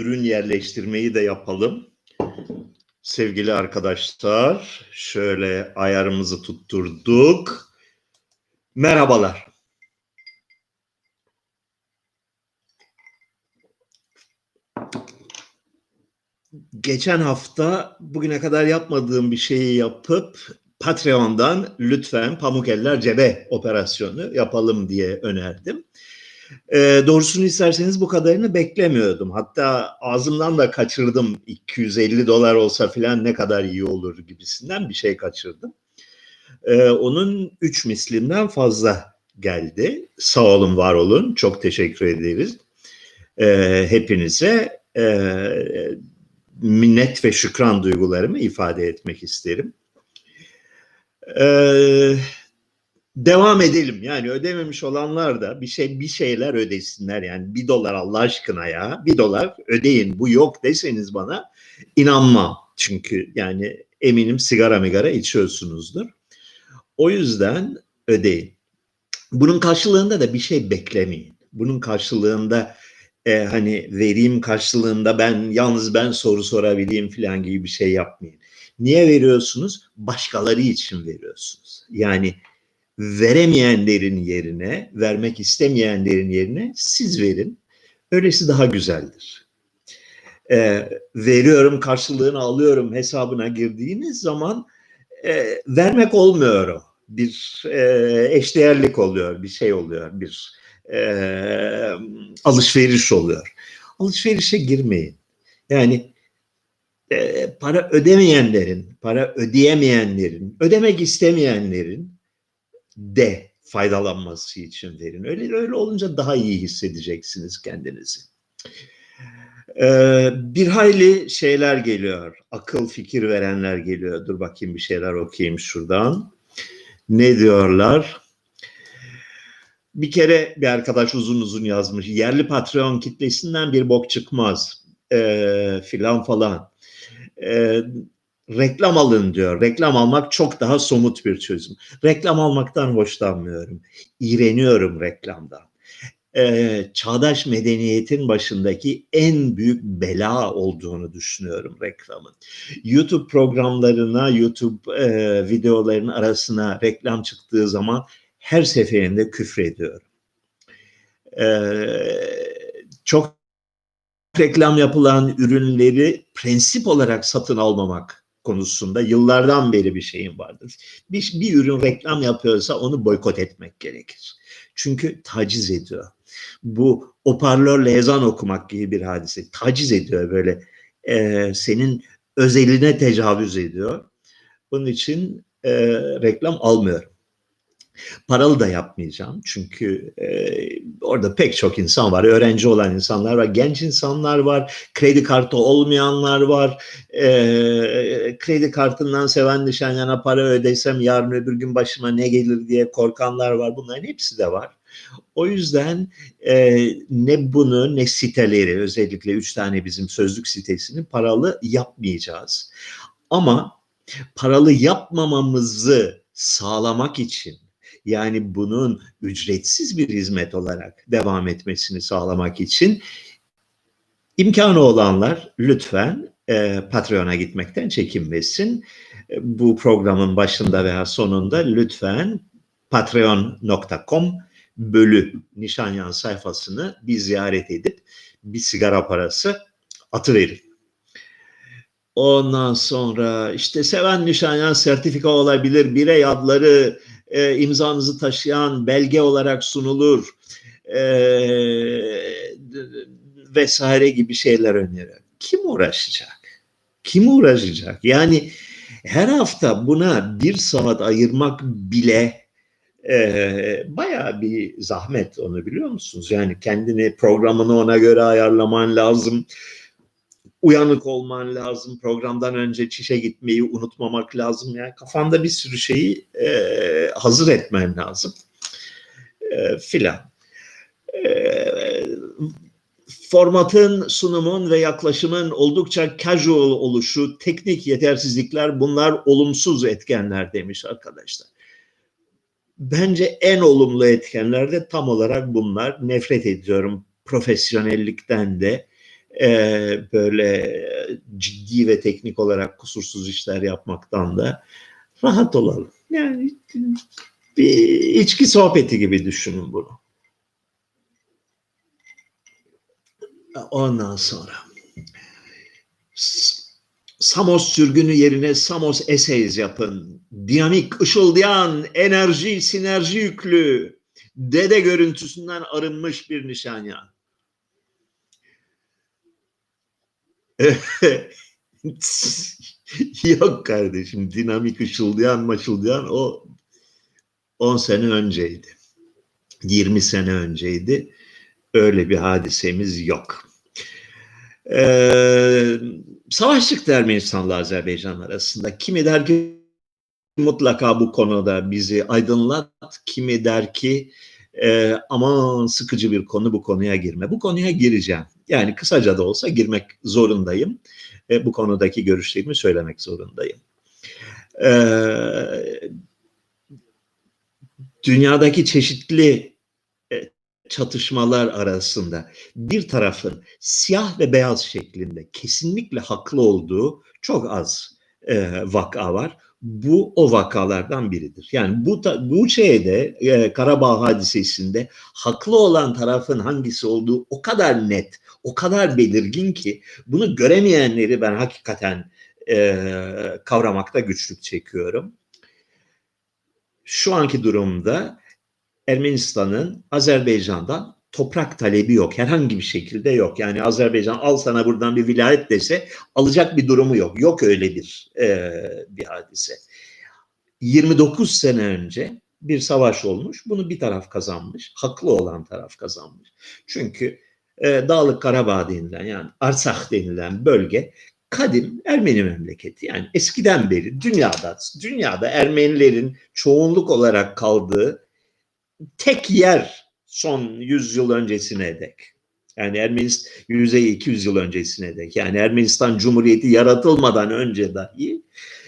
ürün yerleştirmeyi de yapalım. Sevgili arkadaşlar, şöyle ayarımızı tutturduk. Merhabalar. Geçen hafta bugüne kadar yapmadığım bir şeyi yapıp Patreon'dan lütfen Pamuk Eller Cebe operasyonu yapalım diye önerdim. E, doğrusunu isterseniz bu kadarını beklemiyordum. Hatta ağzımdan da kaçırdım 250 dolar olsa filan ne kadar iyi olur gibisinden bir şey kaçırdım. E, onun 3 mislinden fazla geldi. Sağ olun, var olun. Çok teşekkür ederiz. E, hepinize e, minnet ve şükran duygularımı ifade etmek isterim. Ee, devam edelim. Yani ödememiş olanlar da bir şey bir şeyler ödesinler. Yani bir dolar Allah aşkına ya bir dolar ödeyin. Bu yok deseniz bana inanmam. Çünkü yani eminim sigara migara içiyorsunuzdur. O yüzden ödeyin. Bunun karşılığında da bir şey beklemeyin. Bunun karşılığında e, hani vereyim karşılığında ben yalnız ben soru sorabileyim falan gibi bir şey yapmayın. Niye veriyorsunuz? Başkaları için veriyorsunuz. Yani veremeyenlerin yerine, vermek istemeyenlerin yerine siz verin. Öylesi daha güzeldir. E, veriyorum, karşılığını alıyorum hesabına girdiğiniz zaman e, vermek olmuyor o. Bir e, eşdeğerlik oluyor, bir şey oluyor, bir e, alışveriş oluyor. Alışverişe girmeyin. Yani e, para ödemeyenlerin, para ödeyemeyenlerin, ödemek istemeyenlerin de faydalanması için verin. Öyle öyle olunca daha iyi hissedeceksiniz kendinizi. Ee, bir hayli şeyler geliyor. Akıl fikir verenler geliyor. Dur bakayım bir şeyler okuyayım şuradan. Ne diyorlar? Bir kere bir arkadaş uzun uzun yazmış. Yerli Patreon kitlesinden bir bok çıkmaz. Ee, filan falan. Ee, reklam alın diyor. Reklam almak çok daha somut bir çözüm. Reklam almaktan hoşlanmıyorum. İğreniyorum reklamdan. Ee, çağdaş medeniyetin başındaki en büyük bela olduğunu düşünüyorum reklamın. YouTube programlarına, YouTube e, videoların arasına reklam çıktığı zaman her seferinde küfrediyorum. Ee, çok reklam yapılan ürünleri prensip olarak satın almamak konusunda yıllardan beri bir şeyim vardır. Bir, bir ürün reklam yapıyorsa onu boykot etmek gerekir. Çünkü taciz ediyor. Bu oparlörle ezan okumak gibi bir hadise. Taciz ediyor böyle. E, senin özeline tecavüz ediyor. Bunun için e, reklam almıyorum. Paralı da yapmayacağım çünkü e, orada pek çok insan var. Öğrenci olan insanlar var, genç insanlar var, kredi kartı olmayanlar var. E, kredi kartından seven nişan para ödesem yarın öbür gün başıma ne gelir diye korkanlar var. Bunların hepsi de var. O yüzden e, ne bunu ne siteleri özellikle üç tane bizim sözlük sitesini paralı yapmayacağız. Ama paralı yapmamamızı sağlamak için yani bunun ücretsiz bir hizmet olarak devam etmesini sağlamak için imkanı olanlar lütfen e, Patreon'a gitmekten çekinmesin. E, bu programın başında veya sonunda lütfen patreon.com bölü Nişanyan sayfasını bir ziyaret edip bir sigara parası atıverin. Ondan sonra işte Seven Nişanyan sertifika olabilir, birey adları e, imzanızı taşıyan belge olarak sunulur e, vesaire gibi şeyler öneriyor. Kim uğraşacak? Kim uğraşacak? Yani her hafta buna bir saat ayırmak bile e, bayağı bir zahmet onu biliyor musunuz? Yani kendini programını ona göre ayarlaman lazım uyanık olman lazım. Programdan önce çişe gitmeyi unutmamak lazım. Yani kafanda bir sürü şeyi e, hazır etmen lazım. E, filan. E, formatın, sunumun ve yaklaşımın oldukça casual oluşu, teknik yetersizlikler bunlar olumsuz etkenler demiş arkadaşlar. Bence en olumlu etkenler de tam olarak bunlar. Nefret ediyorum profesyonellikten de e, böyle ciddi ve teknik olarak kusursuz işler yapmaktan da rahat olalım. Yani bir içki sohbeti gibi düşünün bunu. Ondan sonra Samos sürgünü yerine Samos Essays yapın. Dinamik, ışıldayan, enerji, sinerji yüklü, dede görüntüsünden arınmış bir nişanya. Yok kardeşim, dinamik, ışıldayan, maşıldayan o 10 sene önceydi. 20 sene önceydi. Öyle bir hadisemiz yok. Ee, savaş çıktı Ermenistan'la Azerbaycan arasında. Kimi der ki mutlaka bu konuda bizi aydınlat, kimi der ki e, aman sıkıcı bir konu bu konuya girme. Bu konuya gireceğim. Yani kısaca da olsa girmek zorundayım. E, bu konudaki görüşlerimi söylemek zorundayım. E, dünyadaki çeşitli çatışmalar arasında bir tarafın siyah ve beyaz şeklinde kesinlikle haklı olduğu çok az e, vaka var. Bu o vakalardan biridir. Yani bu bu şeyde e, Karabağ hadisesinde haklı olan tarafın hangisi olduğu o kadar net, o kadar belirgin ki bunu göremeyenleri ben hakikaten e, kavramakta güçlük çekiyorum. Şu anki durumda Ermenistan'ın Azerbaycan'dan toprak talebi yok. Herhangi bir şekilde yok. Yani Azerbaycan al sana buradan bir vilayet dese alacak bir durumu yok. Yok öyle bir e, bir hadise. 29 sene önce bir savaş olmuş. Bunu bir taraf kazanmış. Haklı olan taraf kazanmış. Çünkü e, Dağlık Karabağ denilen yani Arsak denilen bölge kadim Ermeni memleketi. Yani eskiden beri dünyada dünyada Ermenilerin çoğunluk olarak kaldığı tek yer son 100 yıl öncesine dek. Yani Ermenistan 100-200 yıl öncesine dek. Yani Ermenistan Cumhuriyeti yaratılmadan önce dahi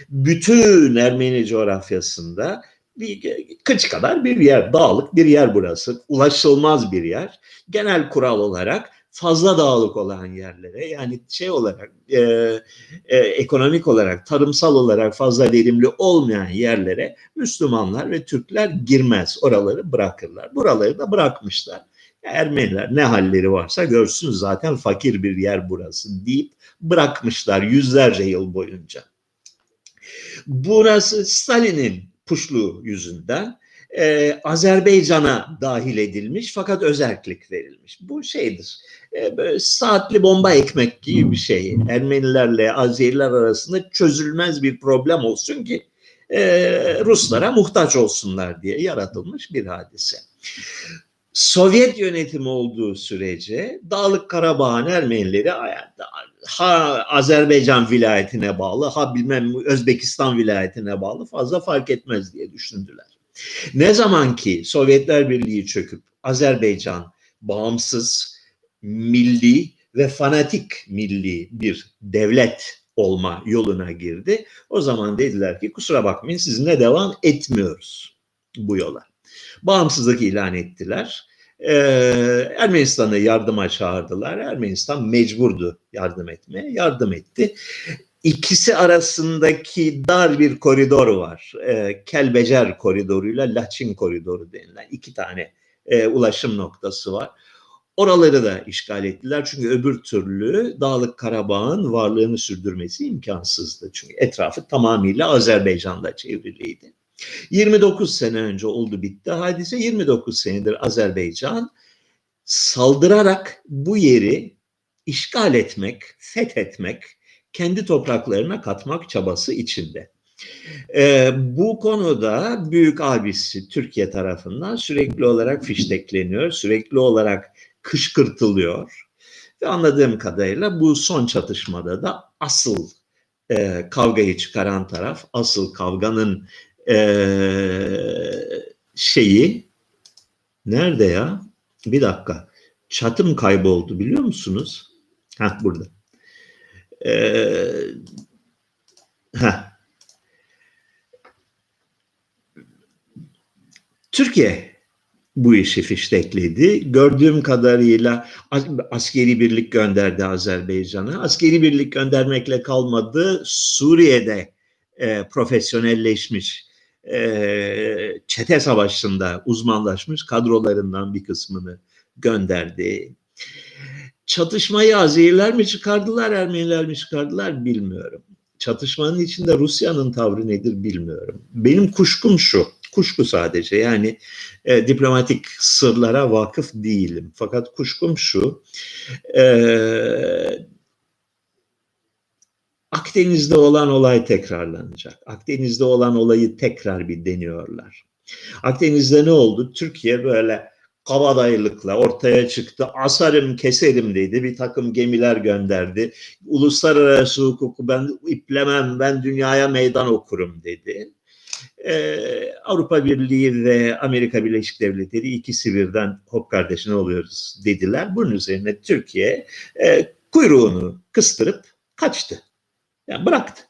bütün Ermeni coğrafyasında bir kıç kadar bir yer, dağlık bir yer burası. Ulaşılmaz bir yer. Genel kural olarak fazla dağlık olan yerlere yani şey olarak e, e, ekonomik olarak tarımsal olarak fazla verimli olmayan yerlere Müslümanlar ve Türkler girmez. Oraları bırakırlar. Buraları da bırakmışlar. Ermeniler ne halleri varsa görsün zaten fakir bir yer burası deyip bırakmışlar yüzlerce yıl boyunca. Burası Stalin'in puşluğu yüzünden e, Azerbaycan'a dahil edilmiş fakat özellik verilmiş. Bu şeydir. E, böyle saatli bomba ekmek gibi bir şey. Ermenilerle Azeriler arasında çözülmez bir problem olsun ki e, Ruslara muhtaç olsunlar diye yaratılmış bir hadise. Sovyet yönetimi olduğu sürece Dağlık Karabağ'ın Ermenileri ha Azerbaycan vilayetine bağlı ha bilmem Özbekistan vilayetine bağlı fazla fark etmez diye düşündüler. Ne zaman ki Sovyetler Birliği çöküp Azerbaycan bağımsız, milli ve fanatik milli bir devlet olma yoluna girdi. O zaman dediler ki kusura bakmayın sizinle devam etmiyoruz bu yola. Bağımsızlık ilan ettiler. Ee, Ermenistan'ı yardıma çağırdılar. Ermenistan mecburdu yardım etmeye. Yardım etti ikisi arasındaki dar bir koridor var. E, Kelbecer koridoruyla Laçin koridoru denilen iki tane e, ulaşım noktası var. Oraları da işgal ettiler çünkü öbür türlü Dağlık Karabağ'ın varlığını sürdürmesi imkansızdı. Çünkü etrafı tamamıyla Azerbaycan'da çevriliydi. 29 sene önce oldu bitti hadise. 29 senedir Azerbaycan saldırarak bu yeri işgal etmek, fethetmek, kendi topraklarına katmak çabası içinde. E, bu konuda büyük abisi Türkiye tarafından sürekli olarak fiştekleniyor, sürekli olarak kışkırtılıyor. Ve anladığım kadarıyla bu son çatışmada da asıl e, kavgayı çıkaran taraf, asıl kavganın e, şeyi nerede ya? Bir dakika. Çatım kayboldu biliyor musunuz? Ha burada. Ee, Türkiye bu işi fiştekledi. Gördüğüm kadarıyla askeri birlik gönderdi Azerbaycan'a. Askeri birlik göndermekle kalmadı. Suriye'de e, profesyonelleşmiş, e, çete savaşında uzmanlaşmış kadrolarından bir kısmını gönderdi. Çatışmayı Azeriler mi çıkardılar, Ermeniler mi çıkardılar bilmiyorum. Çatışmanın içinde Rusya'nın tavrı nedir bilmiyorum. Benim kuşkum şu, kuşku sadece yani e, diplomatik sırlara vakıf değilim. Fakat kuşkum şu, e, Akdeniz'de olan olay tekrarlanacak. Akdeniz'de olan olayı tekrar bir deniyorlar. Akdeniz'de ne oldu? Türkiye böyle kabadayılıkla ortaya çıktı. Asarım keserim dedi. Bir takım gemiler gönderdi. Uluslararası hukuku ben iplemem, ben dünyaya meydan okurum dedi. Ee, Avrupa Birliği ve Amerika Birleşik Devletleri ikisi birden hop kardeş ne oluyoruz dediler. Bunun üzerine Türkiye e, kuyruğunu kıstırıp kaçtı. Yani bıraktı.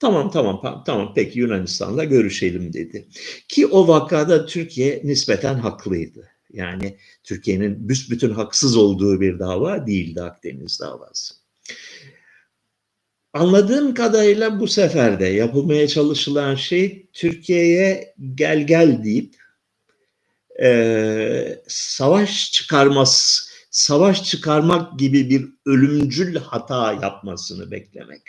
Tamam tamam tamam peki Yunanistan'la görüşelim dedi. Ki o vakada Türkiye nispeten haklıydı. Yani Türkiye'nin büsbütün haksız olduğu bir dava değildi Akdeniz davası. Anladığım kadarıyla bu sefer de yapılmaya çalışılan şey Türkiye'ye gel gel deyip e, savaş çıkarması, savaş çıkarmak gibi bir ölümcül hata yapmasını beklemek.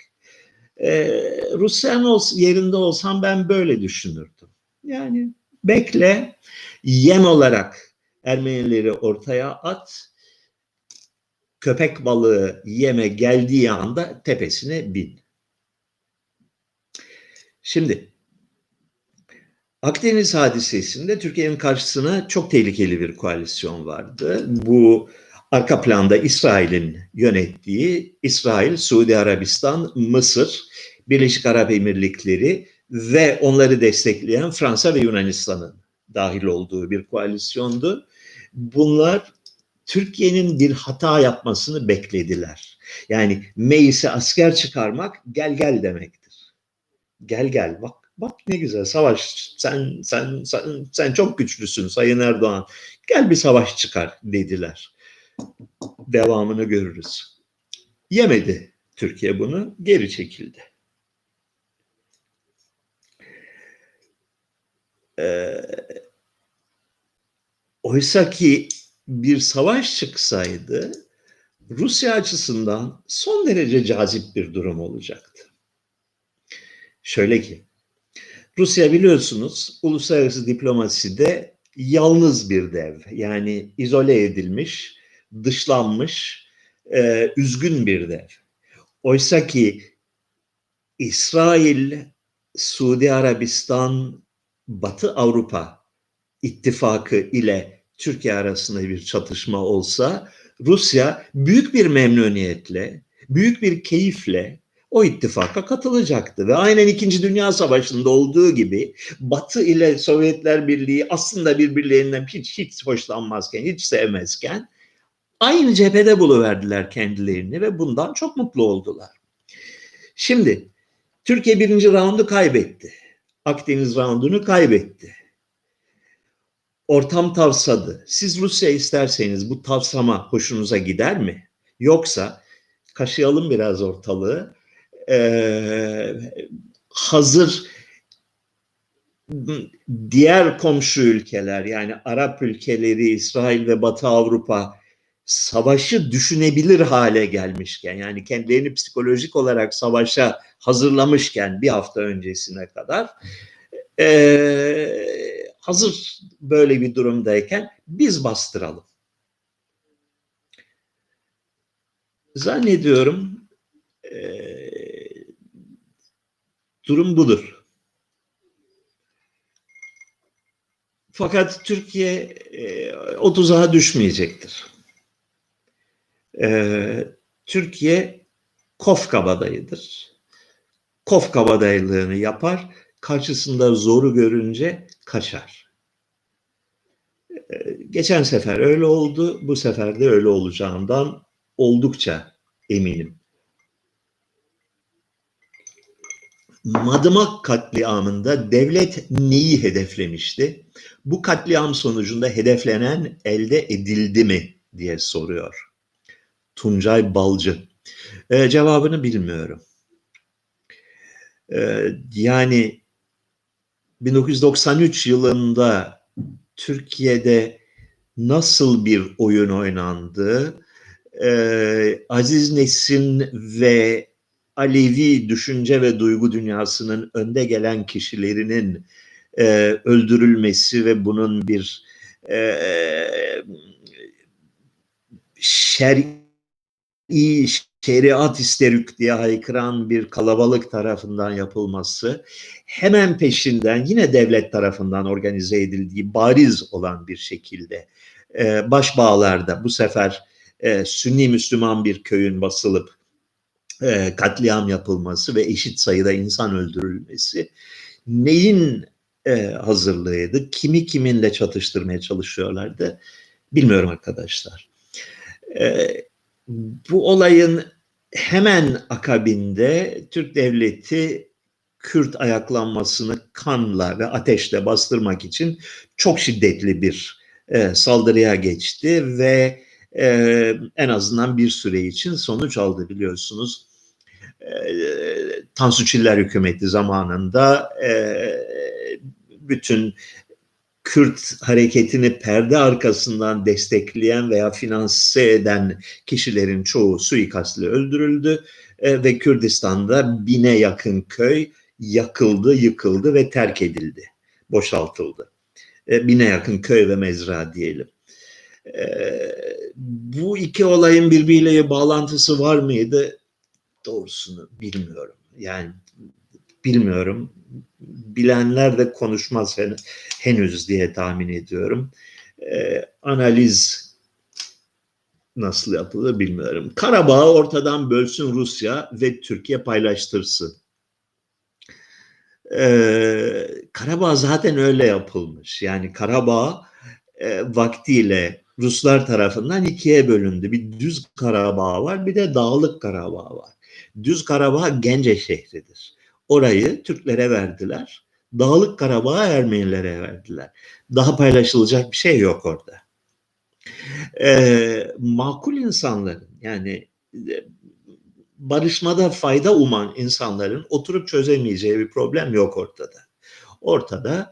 E, Rusya'nın yerinde olsam ben böyle düşünürdüm. Yani bekle, yem olarak Ermenileri ortaya at, köpek balığı yeme geldiği anda tepesine bin. Şimdi Akdeniz hadisesinde Türkiye'nin karşısına çok tehlikeli bir koalisyon vardı. Bu arka planda İsrail'in yönettiği İsrail, Suudi Arabistan, Mısır, Birleşik Arap Emirlikleri ve onları destekleyen Fransa ve Yunanistan'ın dahil olduğu bir koalisyondu. Bunlar Türkiye'nin bir hata yapmasını beklediler. Yani meclise asker çıkarmak gel gel demektir. Gel gel bak bak ne güzel savaş sen sen sen, sen çok güçlüsün Sayın Erdoğan. Gel bir savaş çıkar dediler. Devamını görürüz. Yemedi Türkiye bunu geri çekildi. Ee, oysa ki bir savaş çıksaydı Rusya açısından son derece cazip bir durum olacaktı. Şöyle ki, Rusya biliyorsunuz uluslararası diplomaside yalnız bir dev. Yani izole edilmiş, dışlanmış, e, üzgün bir dev. Oysa ki İsrail, Suudi Arabistan, Batı Avrupa ittifakı ile Türkiye arasında bir çatışma olsa Rusya büyük bir memnuniyetle, büyük bir keyifle o ittifaka katılacaktı. Ve aynen İkinci Dünya Savaşı'nda olduğu gibi Batı ile Sovyetler Birliği aslında birbirlerinden hiç hiç hoşlanmazken, hiç sevmezken aynı cephede buluverdiler kendilerini ve bundan çok mutlu oldular. Şimdi Türkiye birinci raundu kaybetti. Akdeniz raundunu kaybetti ortam tavsadı. Siz Rusya isterseniz bu tavsama hoşunuza gider mi? Yoksa kaşıyalım biraz ortalığı. Ee, hazır diğer komşu ülkeler yani Arap ülkeleri, İsrail ve Batı Avrupa savaşı düşünebilir hale gelmişken yani kendilerini psikolojik olarak savaşa hazırlamışken bir hafta öncesine kadar e, hazır böyle bir durumdayken biz bastıralım. Zannediyorum e, durum budur. Fakat Türkiye e, o tuzağa düşmeyecektir. E, Türkiye kof kabadayıdır. Kof kabadaylığını yapar karşısında zoru görünce kaçar. Ee, geçen sefer öyle oldu, bu sefer de öyle olacağından oldukça eminim. Madımak katliamında devlet neyi hedeflemişti? Bu katliam sonucunda hedeflenen elde edildi mi diye soruyor. Tuncay Balcı. Ee, cevabını bilmiyorum. Ee, yani 1993 yılında Türkiye'de nasıl bir oyun oynandı? Ee, Aziz Nesin ve Alevi düşünce ve duygu dünyasının önde gelen kişilerinin e, öldürülmesi ve bunun bir e, şer'i şeriat isterük diye haykıran bir kalabalık tarafından yapılması hemen peşinden yine devlet tarafından organize edildiği bariz olan bir şekilde e, başbağlarda bu sefer e, Sünni Müslüman bir köyün basılıp e, katliam yapılması ve eşit sayıda insan öldürülmesi neyin e, hazırlığıydı? Kimi kiminle çatıştırmaya çalışıyorlardı? Bilmiyorum arkadaşlar. E, bu olayın hemen akabinde Türk devleti Kürt ayaklanmasını kanla ve ateşle bastırmak için çok şiddetli bir e, saldırıya geçti ve e, en azından bir süre için sonuç aldı biliyorsunuz. E, Tansu Çiller hükümeti zamanında e, bütün Kürt hareketini perde arkasından destekleyen veya finanse eden kişilerin çoğu suikastle öldürüldü e, ve Kürdistan'da bine yakın köy yakıldı, yıkıldı ve terk edildi, boşaltıldı. E, bine yakın köy ve mezra diyelim. E, bu iki olayın birbiriyle bağlantısı var mıydı? Doğrusunu bilmiyorum. Yani bilmiyorum. Bilenler de konuşmaz henüz diye tahmin ediyorum. Ee, analiz nasıl yapılır bilmiyorum. Karabağ'ı ortadan bölsün Rusya ve Türkiye paylaştırsın. Ee, Karabağ zaten öyle yapılmış. Yani Karabağ e, vaktiyle Ruslar tarafından ikiye bölündü. Bir düz Karabağ var bir de dağlık Karabağ var. Düz Karabağ Gence şehridir. Orayı Türklere verdiler. Dağlık Karabağ'ı Ermenilere verdiler. Daha paylaşılacak bir şey yok orada. Ee, makul insanların yani e, barışmada fayda uman insanların oturup çözemeyeceği bir problem yok ortada. Ortada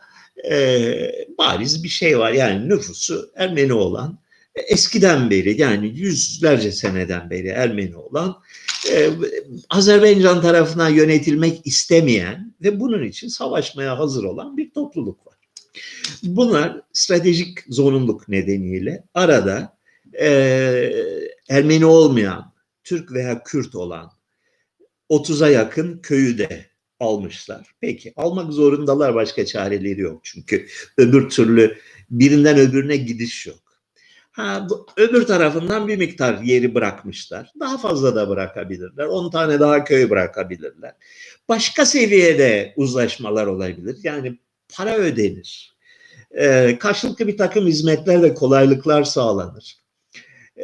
e, bariz bir şey var yani nüfusu Ermeni olan eskiden beri yani yüzlerce seneden beri Ermeni olan e, Azerbaycan tarafına yönetilmek istemeyen ve bunun için savaşmaya hazır olan bir topluluk var. Bunlar stratejik zorunluluk nedeniyle arada e, Ermeni olmayan, Türk veya Kürt olan 30'a yakın köyü de almışlar. Peki almak zorundalar başka çareleri yok çünkü öbür türlü birinden öbürüne gidiş yok. Ha, öbür tarafından bir miktar yeri bırakmışlar. Daha fazla da bırakabilirler. 10 tane daha köy bırakabilirler. Başka seviyede uzlaşmalar olabilir. Yani para ödenir. Ee, karşılıklı bir takım hizmetler ve kolaylıklar sağlanır.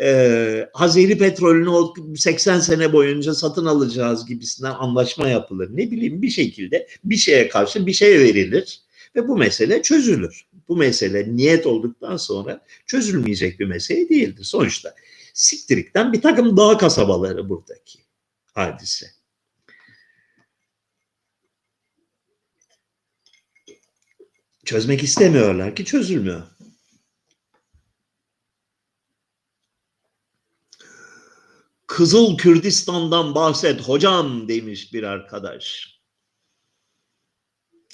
Ee, Azeri petrolünü 80 sene boyunca satın alacağız gibisinden anlaşma yapılır. Ne bileyim bir şekilde bir şeye karşı bir şey verilir ve bu mesele çözülür bu mesele niyet olduktan sonra çözülmeyecek bir mesele değildir. Sonuçta Siktirik'ten bir takım dağ kasabaları buradaki hadise. Çözmek istemiyorlar ki çözülmüyor. Kızıl Kürdistan'dan bahset hocam demiş bir arkadaş.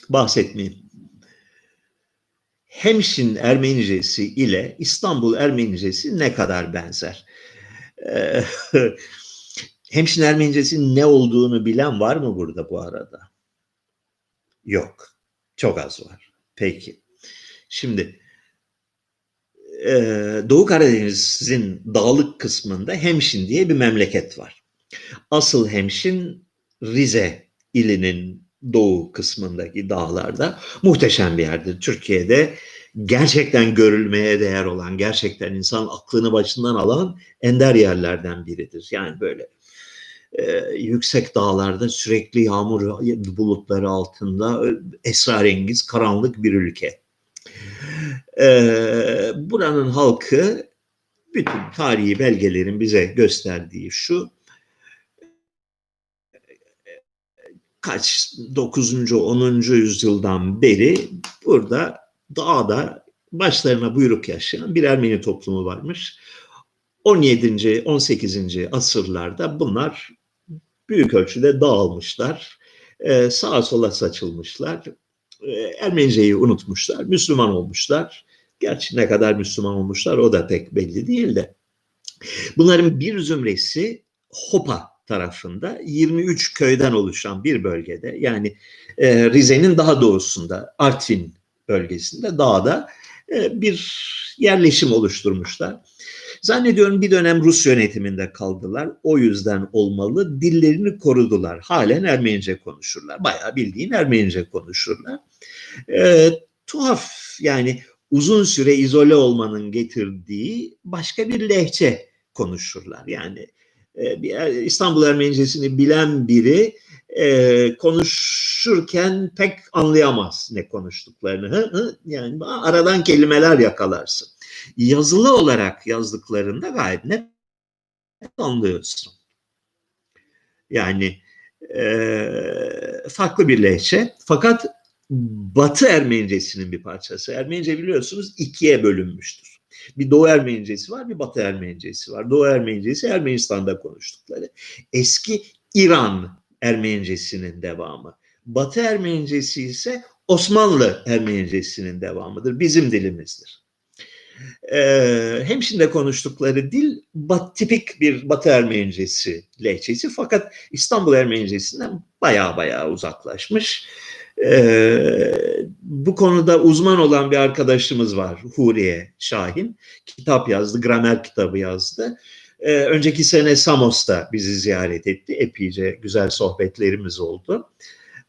Bahsetmeyeyim. Hemşin Ermenicesi ile İstanbul Ermenicesi ne kadar benzer? Ee, Hemşin Ermenicesi ne olduğunu bilen var mı burada bu arada? Yok. Çok az var. Peki. Şimdi e, Doğu Karadeniz'in dağlık kısmında Hemşin diye bir memleket var. Asıl Hemşin Rize ilinin doğu kısmındaki dağlarda muhteşem bir yerdir. Türkiye'de gerçekten görülmeye değer olan, gerçekten insan aklını başından alan ender yerlerden biridir. Yani böyle e, yüksek dağlarda sürekli yağmur bulutları altında e, esrarengiz karanlık bir ülke. E, buranın halkı bütün tarihi belgelerin bize gösterdiği şu kaç 9. 10. yüzyıldan beri burada dağda başlarına buyruk yaşayan bir Ermeni toplumu varmış. 17. 18. asırlarda bunlar büyük ölçüde dağılmışlar. Ee, sağa sola saçılmışlar. Ee, unutmuşlar. Müslüman olmuşlar. Gerçi ne kadar Müslüman olmuşlar o da pek belli değil de. Bunların bir zümresi Hopa tarafında 23 köyden oluşan bir bölgede yani e, Rize'nin daha doğusunda Artvin bölgesinde dağda e, bir yerleşim oluşturmuşlar. Zannediyorum bir dönem Rus yönetiminde kaldılar. O yüzden olmalı. Dillerini korudular. Halen Ermenice konuşurlar. Bayağı bildiğin Ermenice konuşurlar. E, tuhaf yani uzun süre izole olmanın getirdiği başka bir lehçe konuşurlar. Yani bir İstanbul Ermenicesini bilen biri e, konuşurken pek anlayamaz ne konuştuklarını. Hı, hı, yani aradan kelimeler yakalarsın. Yazılı olarak yazdıklarında gayet net anlıyorsun. Yani e, farklı bir lehçe fakat Batı Ermenicesinin bir parçası. Ermenice biliyorsunuz ikiye bölünmüştür. Bir Doğu Ermenicesi var, bir Batı Ermenicesi var. Doğu Ermenicesi Ermenistan'da konuştukları. Eski İran Ermenicesinin devamı. Batı Ermenicesi ise Osmanlı Ermenicesinin devamıdır. Bizim dilimizdir. Ee, Hemşin'de konuştukları dil bat, tipik bir Batı Ermenicesi lehçesi fakat İstanbul Ermenicesinden baya baya uzaklaşmış. Ee, bu konuda uzman olan bir arkadaşımız var Huriye Şahin. Kitap yazdı, gramer kitabı yazdı. Ee, önceki sene Samos'ta bizi ziyaret etti. Epeyce güzel sohbetlerimiz oldu.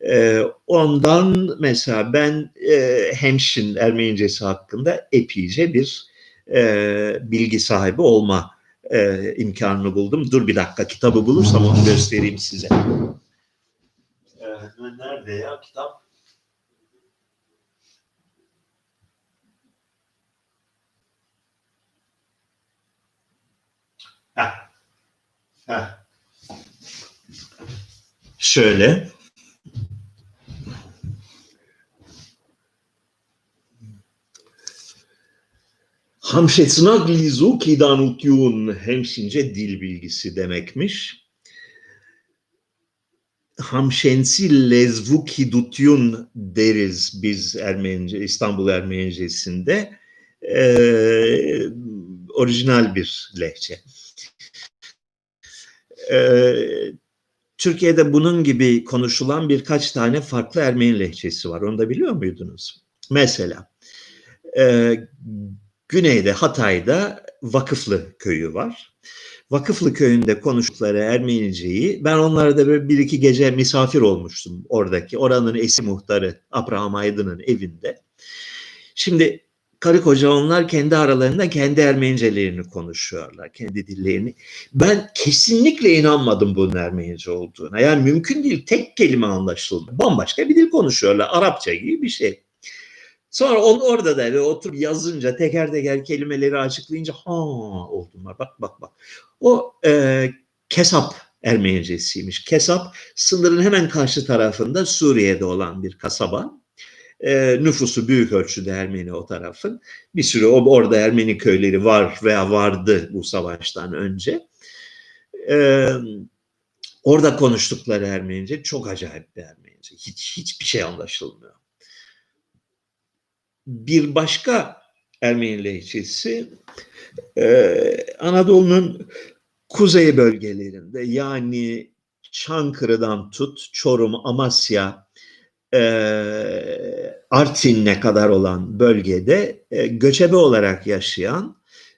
Ee, ondan mesela ben e, Hemşin Ermenicesi hakkında epeyce bir e, bilgi sahibi olma e, imkanını buldum. Dur bir dakika kitabı bulursam onu göstereyim size. Ee, nerede ya kitap? Heh. Şöyle. Hamşetsnak lizu kidanutyun hemşince dil bilgisi demekmiş. Hamşensi lezvu kidutyun deriz biz Ermenice, İstanbul Ermenicesinde. Ee, orijinal bir lehçe. Ee, Türkiye'de bunun gibi konuşulan birkaç tane farklı Ermeni lehçesi var. Onu da biliyor muydunuz? Mesela e, güneyde Hatay'da Vakıflı köyü var. Vakıflı köyünde konuştukları Ermeniceyi ben onlara da bir iki gece misafir olmuştum oradaki. Oranın eski muhtarı Abraham Aydın'ın evinde. Şimdi karı koca onlar kendi aralarında kendi Ermenicelerini konuşuyorlar, kendi dillerini. Ben kesinlikle inanmadım bunun Ermenice olduğuna. Yani mümkün değil, tek kelime anlaşılmıyor. Bambaşka bir dil konuşuyorlar, Arapça gibi bir şey. Sonra onu orada da ve oturup yazınca teker teker kelimeleri açıklayınca ha oldum bak bak bak. O e, Kesap Ermenicesiymiş. Kesap sınırın hemen karşı tarafında Suriye'de olan bir kasaba. E, nüfusu büyük ölçüde Ermeni o tarafın. Bir sürü orada Ermeni köyleri var veya vardı bu savaştan önce. E, orada konuştukları Ermenice çok acayip bir Ermenice. Hiç hiçbir şey anlaşılmıyor. Bir başka Ermeni lehçesi e, Anadolu'nun kuzey bölgelerinde yani Çankırı'dan tut Çorum, Amasya, e, Artvin'e kadar olan bölgede e, göçebe olarak yaşayan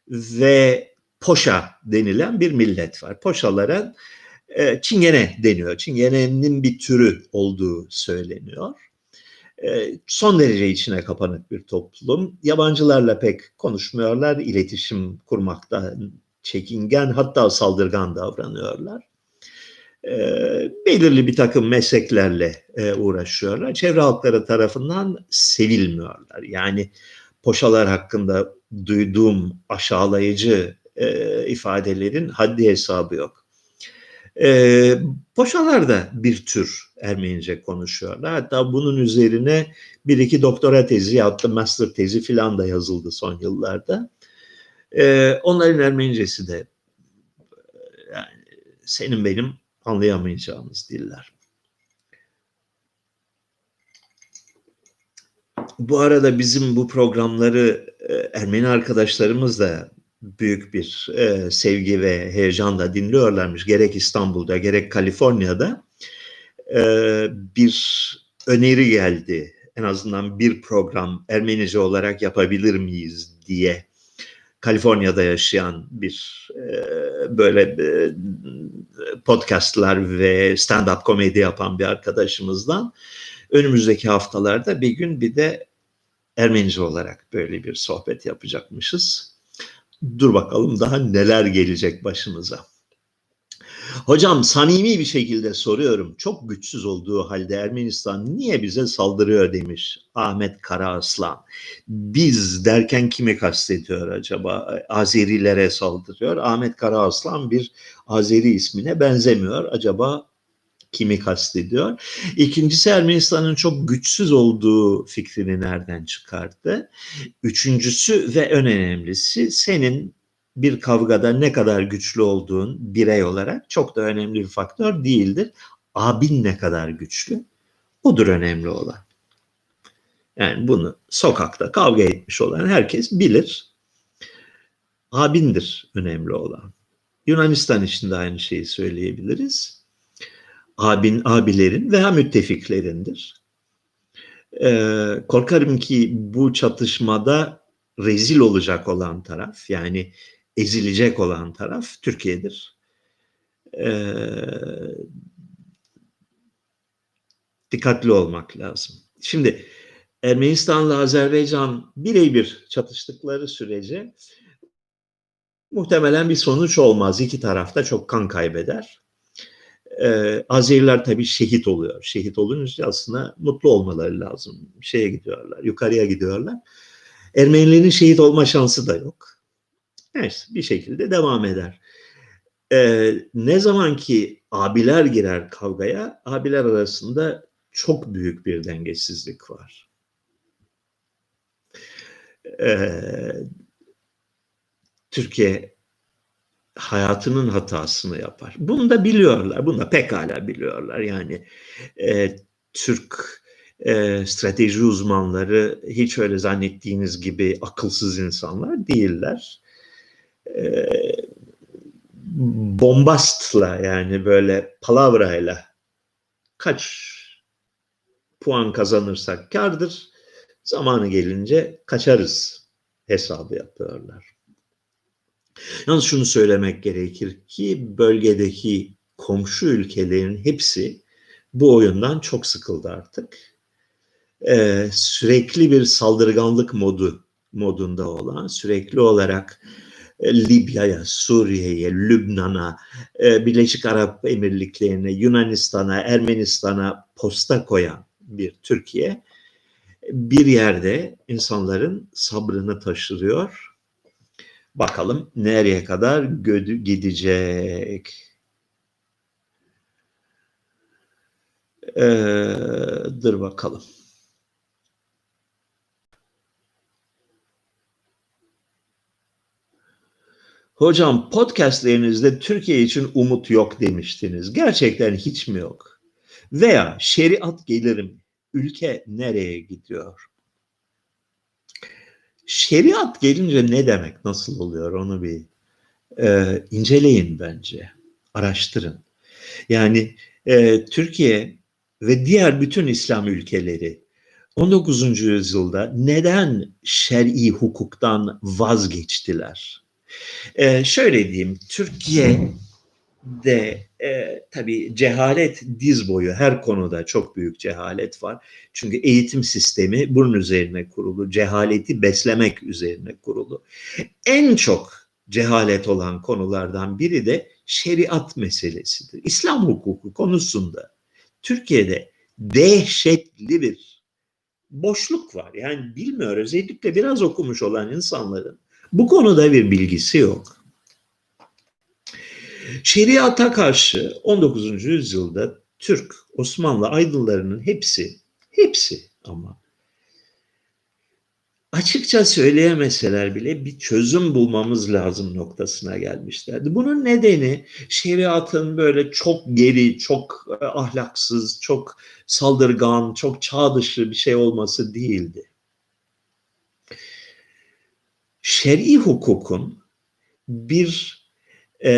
ve Poşa denilen bir millet var. Poşalara e, Çingene deniyor. Çingene'nin bir türü olduğu söyleniyor. E, son derece içine kapanık bir toplum. Yabancılarla pek konuşmuyorlar, iletişim kurmakta çekingen hatta saldırgan davranıyorlar. E, belirli bir takım mesleklerle e, uğraşıyorlar. Çevre halkları tarafından sevilmiyorlar. Yani poşalar hakkında duyduğum aşağılayıcı e, ifadelerin haddi hesabı yok. E, poşalar da bir tür Ermenice konuşuyorlar. Hatta bunun üzerine bir iki doktora tezi yaptı, master tezi filan da yazıldı son yıllarda. E, onların Ermenicesi de yani senin benim anlayamayacağımız diller. Bu arada bizim bu programları e, Ermeni arkadaşlarımız da büyük bir e, sevgi ve heyecanla dinliyorlarmış. Gerek İstanbul'da gerek Kaliforniya'da e, bir öneri geldi. En azından bir program Ermenice olarak yapabilir miyiz diye Kaliforniya'da yaşayan bir e, böyle e, podcastlar ve stand-up komedi yapan bir arkadaşımızdan önümüzdeki haftalarda bir gün bir de Ermenice olarak böyle bir sohbet yapacakmışız. Dur bakalım daha neler gelecek başımıza. Hocam samimi bir şekilde soruyorum. Çok güçsüz olduğu halde Ermenistan niye bize saldırıyor demiş Ahmet Karaaslan. Biz derken kimi kastediyor acaba? Azerilere saldırıyor. Ahmet Karaaslan bir Azeri ismine benzemiyor. Acaba kimi kastediyor? İkincisi Ermenistan'ın çok güçsüz olduğu fikrini nereden çıkarttı? Üçüncüsü ve en önemlisi senin bir kavgada ne kadar güçlü olduğun birey olarak çok da önemli bir faktör değildir. Abin ne kadar güçlü odur önemli olan. Yani bunu sokakta kavga etmiş olan herkes bilir. Abindir önemli olan. Yunanistan için de aynı şeyi söyleyebiliriz. Abin, abilerin veya müttefiklerindir. Ee, korkarım ki bu çatışmada rezil olacak olan taraf yani ezilecek olan taraf Türkiye'dir. Ee, dikkatli olmak lazım. Şimdi Ermenistan'la Azerbaycan birebir çatıştıkları sürece muhtemelen bir sonuç olmaz. İki tarafta çok kan kaybeder. Ee, Azeriler tabii şehit oluyor. Şehit olunca aslında mutlu olmaları lazım. Şeye gidiyorlar, yukarıya gidiyorlar. Ermenilerin şehit olma şansı da yok. Neyse bir şekilde devam eder. Ee, ne zaman ki abiler girer kavgaya, abiler arasında çok büyük bir dengesizlik var. Ee, Türkiye hayatının hatasını yapar. Bunu da biliyorlar, bunu da pekala biliyorlar. Yani e, Türk e, strateji uzmanları hiç öyle zannettiğiniz gibi akılsız insanlar değiller bombastla yani böyle palavrayla kaç puan kazanırsak kardır. Zamanı gelince kaçarız hesabı yapıyorlar. Yalnız şunu söylemek gerekir ki bölgedeki komşu ülkelerin hepsi bu oyundan çok sıkıldı artık. Ee, sürekli bir saldırganlık modu modunda olan, sürekli olarak Libya'ya, Suriye'ye, Lübnan'a, e, Birleşik Arap Emirlikleri'ne, Yunanistan'a, Ermenistan'a posta koyan bir Türkiye bir yerde insanların sabrını taşırıyor. Bakalım nereye kadar gidecek. Ee, dur bakalım. Hocam podcastlerinizde Türkiye için umut yok demiştiniz. Gerçekten hiç mi yok? Veya şeriat gelirim. Ülke nereye gidiyor? Şeriat gelince ne demek, nasıl oluyor onu bir e, inceleyin bence, araştırın. Yani e, Türkiye ve diğer bütün İslam ülkeleri 19. yüzyılda neden şer'i hukuktan vazgeçtiler? Ee, şöyle diyeyim, Türkiye'de e, tabii cehalet diz boyu her konuda çok büyük cehalet var. Çünkü eğitim sistemi bunun üzerine kurulu, cehaleti beslemek üzerine kurulu. En çok cehalet olan konulardan biri de şeriat meselesidir. İslam hukuku konusunda Türkiye'de dehşetli bir boşluk var. Yani bilmiyor özellikle biraz okumuş olan insanların bu konuda bir bilgisi yok. Şeriata karşı 19. yüzyılda Türk, Osmanlı aydınlarının hepsi, hepsi ama açıkça söyleyemeseler bile bir çözüm bulmamız lazım noktasına gelmişlerdi. Bunun nedeni şeriatın böyle çok geri, çok e, ahlaksız, çok saldırgan, çok çağ dışı bir şey olması değildi. Şer'i hukukun bir e,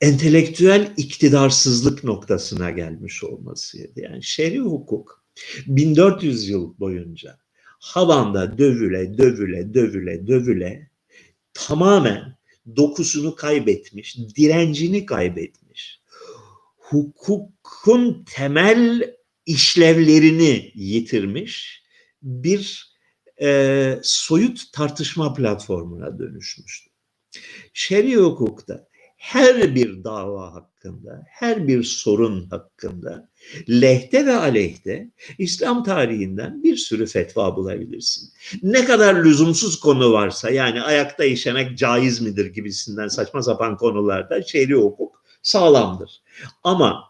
entelektüel iktidarsızlık noktasına gelmiş olmasıydı. Yani şer'i hukuk 1400 yıl boyunca Havan'da dövüle dövüle dövüle dövüle tamamen dokusunu kaybetmiş, direncini kaybetmiş. Hukukun temel işlevlerini yitirmiş bir e, soyut tartışma platformuna dönüşmüştür. Şer'i hukukta her bir dava hakkında, her bir sorun hakkında lehte ve aleyhte İslam tarihinden bir sürü fetva bulabilirsin. Ne kadar lüzumsuz konu varsa yani ayakta işemek caiz midir gibisinden saçma sapan konularda şer'i hukuk sağlamdır. Ama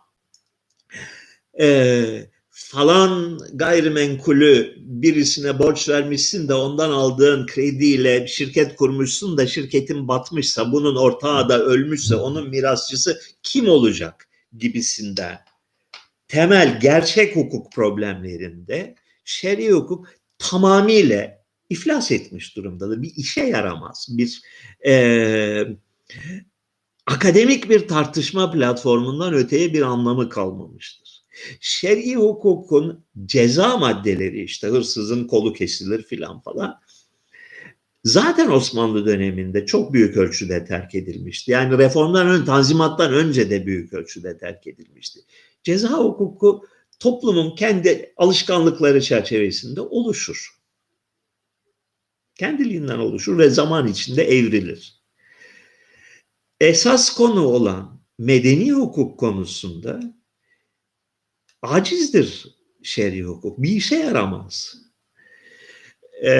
e, falan gayrimenkulü birisine borç vermişsin de ondan aldığın krediyle şirket kurmuşsun da şirketin batmışsa bunun ortağı da ölmüşse onun mirasçısı kim olacak gibisinden temel gerçek hukuk problemlerinde şer'i hukuk tamamıyla iflas etmiş durumdadır. Bir işe yaramaz. Bir e, akademik bir tartışma platformundan öteye bir anlamı kalmamıştır. Şer'i hukukun ceza maddeleri işte hırsızın kolu kesilir filan falan. Zaten Osmanlı döneminde çok büyük ölçüde terk edilmişti. Yani reformdan ön, tanzimattan önce de büyük ölçüde terk edilmişti. Ceza hukuku toplumun kendi alışkanlıkları çerçevesinde oluşur. Kendiliğinden oluşur ve zaman içinde evrilir. Esas konu olan medeni hukuk konusunda acizdir şer'i hukuk. Bir işe yaramaz. Ee,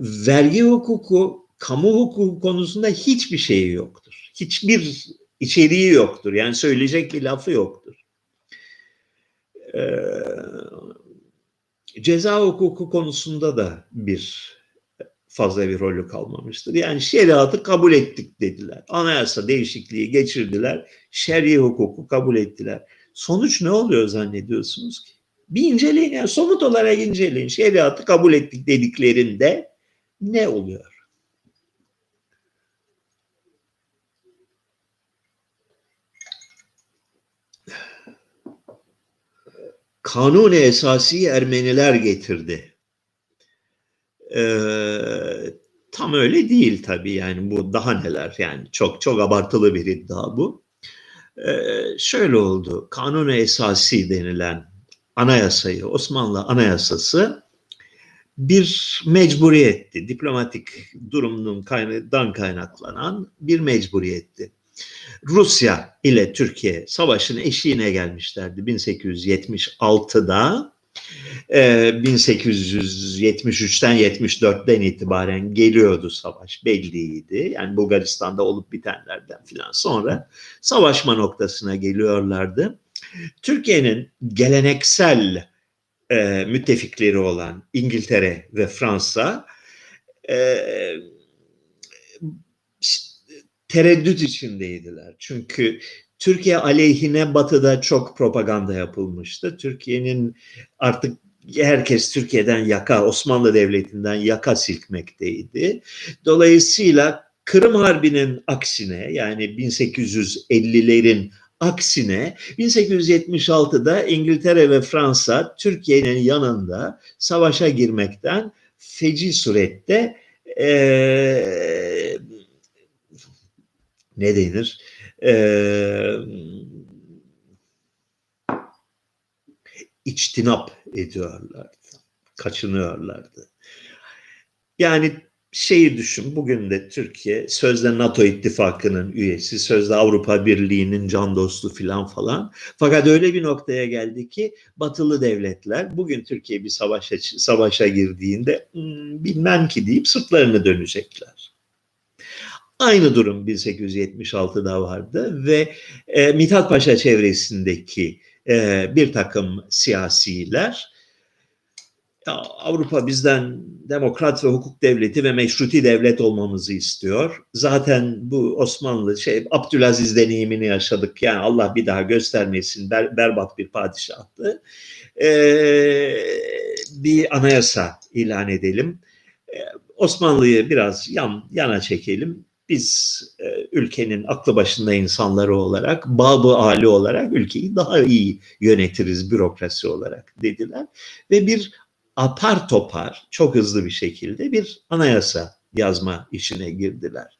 vergi hukuku, kamu hukuku konusunda hiçbir şeyi yoktur. Hiçbir içeriği yoktur. Yani söyleyecek bir lafı yoktur. Ee, ceza hukuku konusunda da bir fazla bir rolü kalmamıştır. Yani şeriatı kabul ettik dediler. Anayasa değişikliği geçirdiler. Şer'i hukuku kabul ettiler. Sonuç ne oluyor zannediyorsunuz ki? Bir inceleyin yani somut olarak inceleyin. Şeriatı kabul ettik dediklerinde ne oluyor? Kanuni esası Ermeniler getirdi. Ee, tam öyle değil tabii yani bu daha neler yani çok çok abartılı bir iddia bu. Ee, şöyle oldu. Kanun esası denilen anayasayı, Osmanlı anayasası bir mecburiyetti. Diplomatik durumundan kaynaklanan bir mecburiyetti. Rusya ile Türkiye savaşın eşiğine gelmişlerdi 1876'da. 1873'ten ee, 74'ten itibaren geliyordu savaş belliydi. Yani Bulgaristan'da olup bitenlerden filan sonra savaşma noktasına geliyorlardı. Türkiye'nin geleneksel e, müttefikleri olan İngiltere ve Fransa e, tereddüt içindeydiler. Çünkü Türkiye aleyhine batıda çok propaganda yapılmıştı. Türkiye'nin artık herkes Türkiye'den yaka, Osmanlı Devleti'nden yaka silkmekteydi. Dolayısıyla Kırım Harbi'nin aksine yani 1850'lerin aksine 1876'da İngiltere ve Fransa Türkiye'nin yanında savaşa girmekten feci surette ee, ne denir? Ee, içtinap ediyorlardı, kaçınıyorlardı. Yani şeyi düşün, bugün de Türkiye sözde NATO ittifakının üyesi, sözde Avrupa Birliği'nin can dostu filan falan. Fakat öyle bir noktaya geldi ki batılı devletler bugün Türkiye bir savaşa, savaşa girdiğinde hmm, bilmem ki deyip sırtlarını dönecekler. Aynı durum 1876'da vardı ve e, Mithat Paşa çevresindeki e, bir takım siyasiler Avrupa bizden demokrat ve hukuk devleti ve meşruti devlet olmamızı istiyor. Zaten bu Osmanlı şey Abdülaziz deneyimini yaşadık. Yani Allah bir daha göstermesin ber, berbat bir padişahtı. Ee, bir anayasa ilan edelim. Ee, Osmanlı'yı biraz yan, yana çekelim. Biz e, ülkenin aklı başında insanları olarak, babı ali olarak ülkeyi daha iyi yönetiriz bürokrasi olarak dediler. Ve bir apar topar çok hızlı bir şekilde bir anayasa yazma işine girdiler.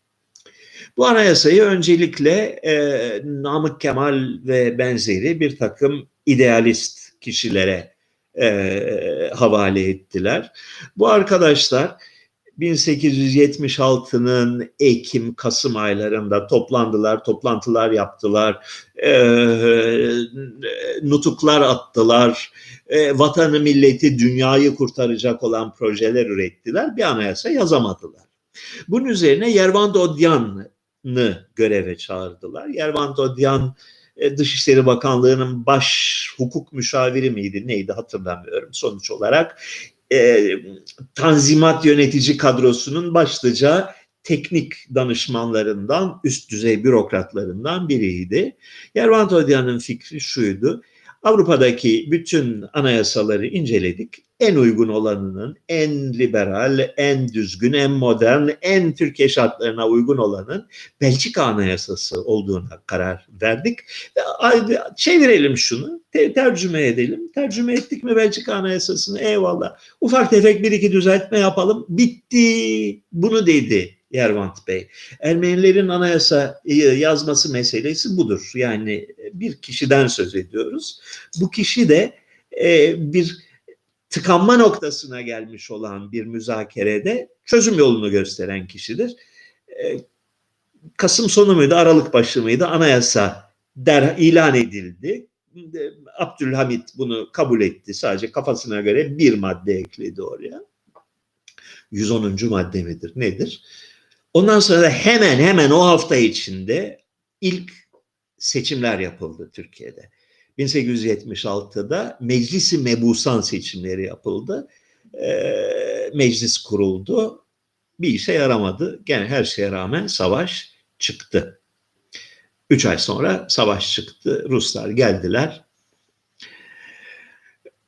Bu anayasayı öncelikle e, Namık Kemal ve benzeri bir takım idealist kişilere e, havale ettiler. Bu arkadaşlar 1876'nın Ekim-Kasım aylarında toplandılar, toplantılar yaptılar, e, nutuklar attılar, e, vatanı, milleti, dünyayı kurtaracak olan projeler ürettiler. Bir anayasa yazamadılar. Bunun üzerine Yervan Dodyan'ı göreve çağırdılar. Yervan Dodyan e, Dışişleri Bakanlığı'nın baş hukuk müşaviri miydi neydi hatırlamıyorum. Sonuç olarak e, Tanzimat yönetici kadrosunun başlıca teknik danışmanlarından, üst düzey bürokratlarından biriydi. Yervan Dodyan'ın fikri şuydu. Avrupa'daki bütün anayasaları inceledik. En uygun olanının, en liberal, en düzgün, en modern, en Türkiye şartlarına uygun olanın Belçika Anayasası olduğuna karar verdik. Ve çevirelim şunu, tercüme edelim. Tercüme ettik mi Belçika Anayasası'nı? Eyvallah. Ufak tefek bir iki düzeltme yapalım. Bitti. Bunu dedi Yervant Bey. Ermenilerin anayasa e, yazması meselesi budur. Yani bir kişiden söz ediyoruz. Bu kişi de e, bir tıkanma noktasına gelmiş olan bir müzakerede çözüm yolunu gösteren kişidir. E, Kasım sonu muydu, Aralık başı mıydı anayasa der ilan edildi. Abdülhamit bunu kabul etti. Sadece kafasına göre bir madde ekledi oraya. 110. madde midir? Nedir? Ondan sonra da hemen hemen o hafta içinde ilk seçimler yapıldı Türkiye'de. 1876'da Meclisi Mebusan seçimleri yapıldı. Ee, meclis kuruldu. Bir işe yaramadı. Gene her şeye rağmen savaş çıktı. Üç ay sonra savaş çıktı. Ruslar geldiler.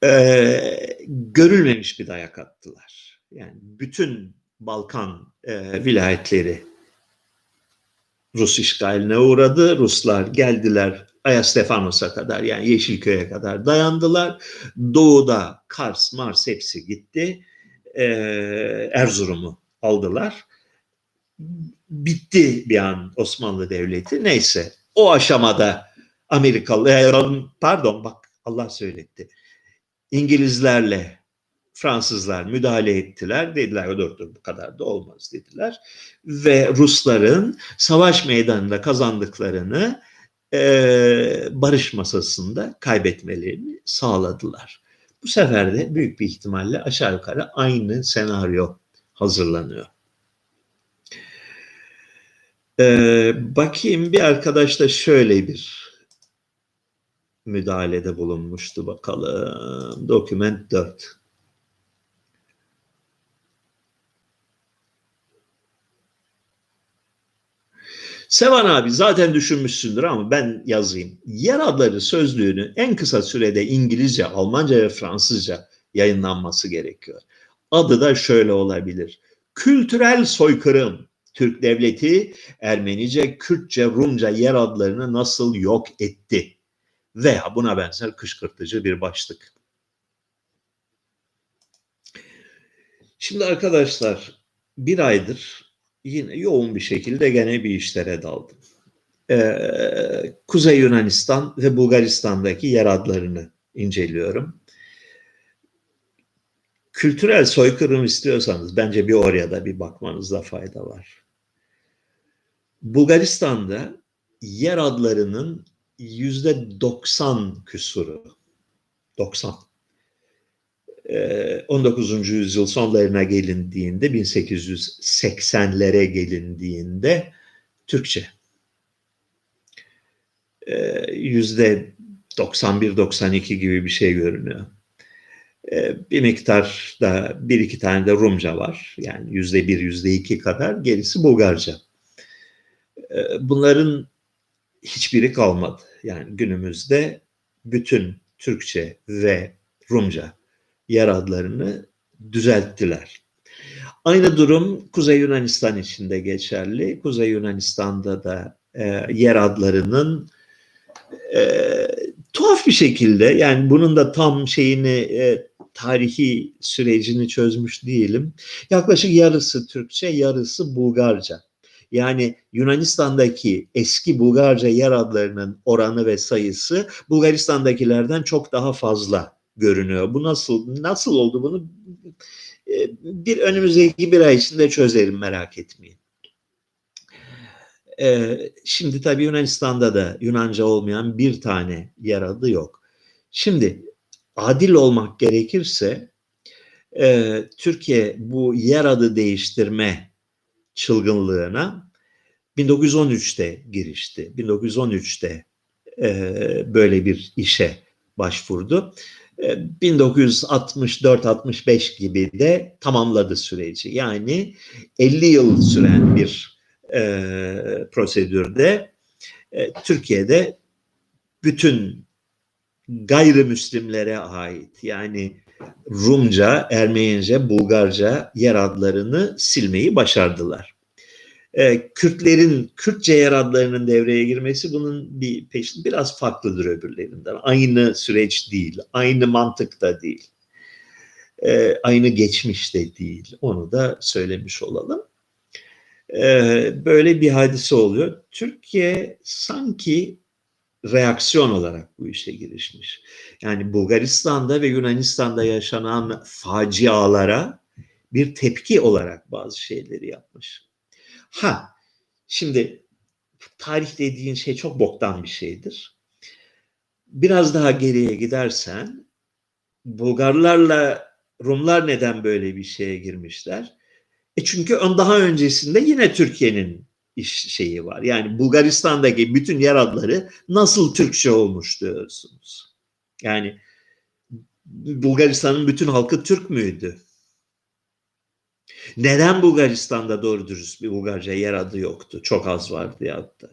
Ee, görülmemiş bir dayak attılar. Yani bütün Balkan e, vilayetleri Rus işgaline uğradı. Ruslar geldiler Ayastefanos'a kadar yani Yeşilköy'e kadar dayandılar. Doğuda Kars, Mars hepsi gitti. Ee, Erzurum'u aldılar. Bitti bir an Osmanlı Devleti. Neyse o aşamada Amerikalı, e, pardon bak Allah söyletti. İngilizlerle Fransızlar müdahale ettiler. Dediler dur dur bu kadar da olmaz dediler. Ve Rusların savaş meydanında kazandıklarını e, barış masasında kaybetmelerini sağladılar. Bu sefer de büyük bir ihtimalle aşağı yukarı aynı senaryo hazırlanıyor. Ee, bakayım bir arkadaş da şöyle bir müdahalede bulunmuştu bakalım. Doküment 4. Sevan abi zaten düşünmüşsündür ama ben yazayım. Yer adları sözlüğünü en kısa sürede İngilizce, Almanca ve Fransızca yayınlanması gerekiyor. Adı da şöyle olabilir. Kültürel soykırım. Türk devleti Ermenice, Kürtçe, Rumca yer adlarını nasıl yok etti? Veya buna benzer kışkırtıcı bir başlık. Şimdi arkadaşlar bir aydır yine yoğun bir şekilde gene bir işlere daldım. Ee, Kuzey Yunanistan ve Bulgaristan'daki yer adlarını inceliyorum. Kültürel soykırım istiyorsanız bence bir oraya da bir bakmanızda fayda var. Bulgaristan'da yer adlarının yüzde 90 küsuru 90 19. yüzyıl sonlarına gelindiğinde 1880'lere gelindiğinde Türkçe yüzde 91-92 gibi bir şey görünüyor. Bir miktar da bir iki tane de Rumca var. Yani yüzde bir, yüzde iki kadar. Gerisi Bulgarca. Bunların hiçbiri kalmadı. Yani günümüzde bütün Türkçe ve Rumca yer adlarını düzelttiler. Aynı durum Kuzey Yunanistan için de geçerli. Kuzey Yunanistan'da da e, yer adlarının e, tuhaf bir şekilde yani bunun da tam şeyini e, tarihi sürecini çözmüş değilim. Yaklaşık yarısı Türkçe, yarısı Bulgarca. Yani Yunanistan'daki eski Bulgarca yer adlarının oranı ve sayısı Bulgaristan'dakilerden çok daha fazla görünüyor. Bu nasıl nasıl oldu bunu e, bir önümüzdeki bir ay içinde çözerim merak etmeyin. Ee, şimdi tabii Yunanistan'da da Yunanca olmayan bir tane yer adı yok. Şimdi adil olmak gerekirse e, Türkiye bu yer adı değiştirme çılgınlığına 1913'te girişti. 1913'te e, böyle bir işe başvurdu. 1964-65 e, gibi de tamamladı süreci. Yani 50 yıl süren bir e, prosedürde e, Türkiye'de bütün gayrimüslimlere ait yani Rumca, Ermenice, Bulgarca yer adlarını silmeyi başardılar. Ee, Kürtlerin, Kürtçe yer adlarının devreye girmesi bunun bir peşin biraz farklıdır öbürlerinden. Aynı süreç değil, aynı mantıkta değil. Ee, aynı geçmişte değil. Onu da söylemiş olalım. Ee, böyle bir hadise oluyor. Türkiye sanki reaksiyon olarak bu işe girişmiş. Yani Bulgaristan'da ve Yunanistan'da yaşanan facialara bir tepki olarak bazı şeyleri yapmış. Ha, şimdi tarih dediğin şey çok boktan bir şeydir. Biraz daha geriye gidersen Bulgarlarla Rumlar neden böyle bir şeye girmişler? E çünkü daha öncesinde yine Türkiye'nin iş şeyi var. Yani Bulgaristan'daki bütün yer adları nasıl Türkçe olmuş diyorsunuz. Yani Bulgaristan'ın bütün halkı Türk müydü? Neden Bulgaristan'da doğru dürüst bir Bulgarca yer adı yoktu? Çok az vardı ya hatta.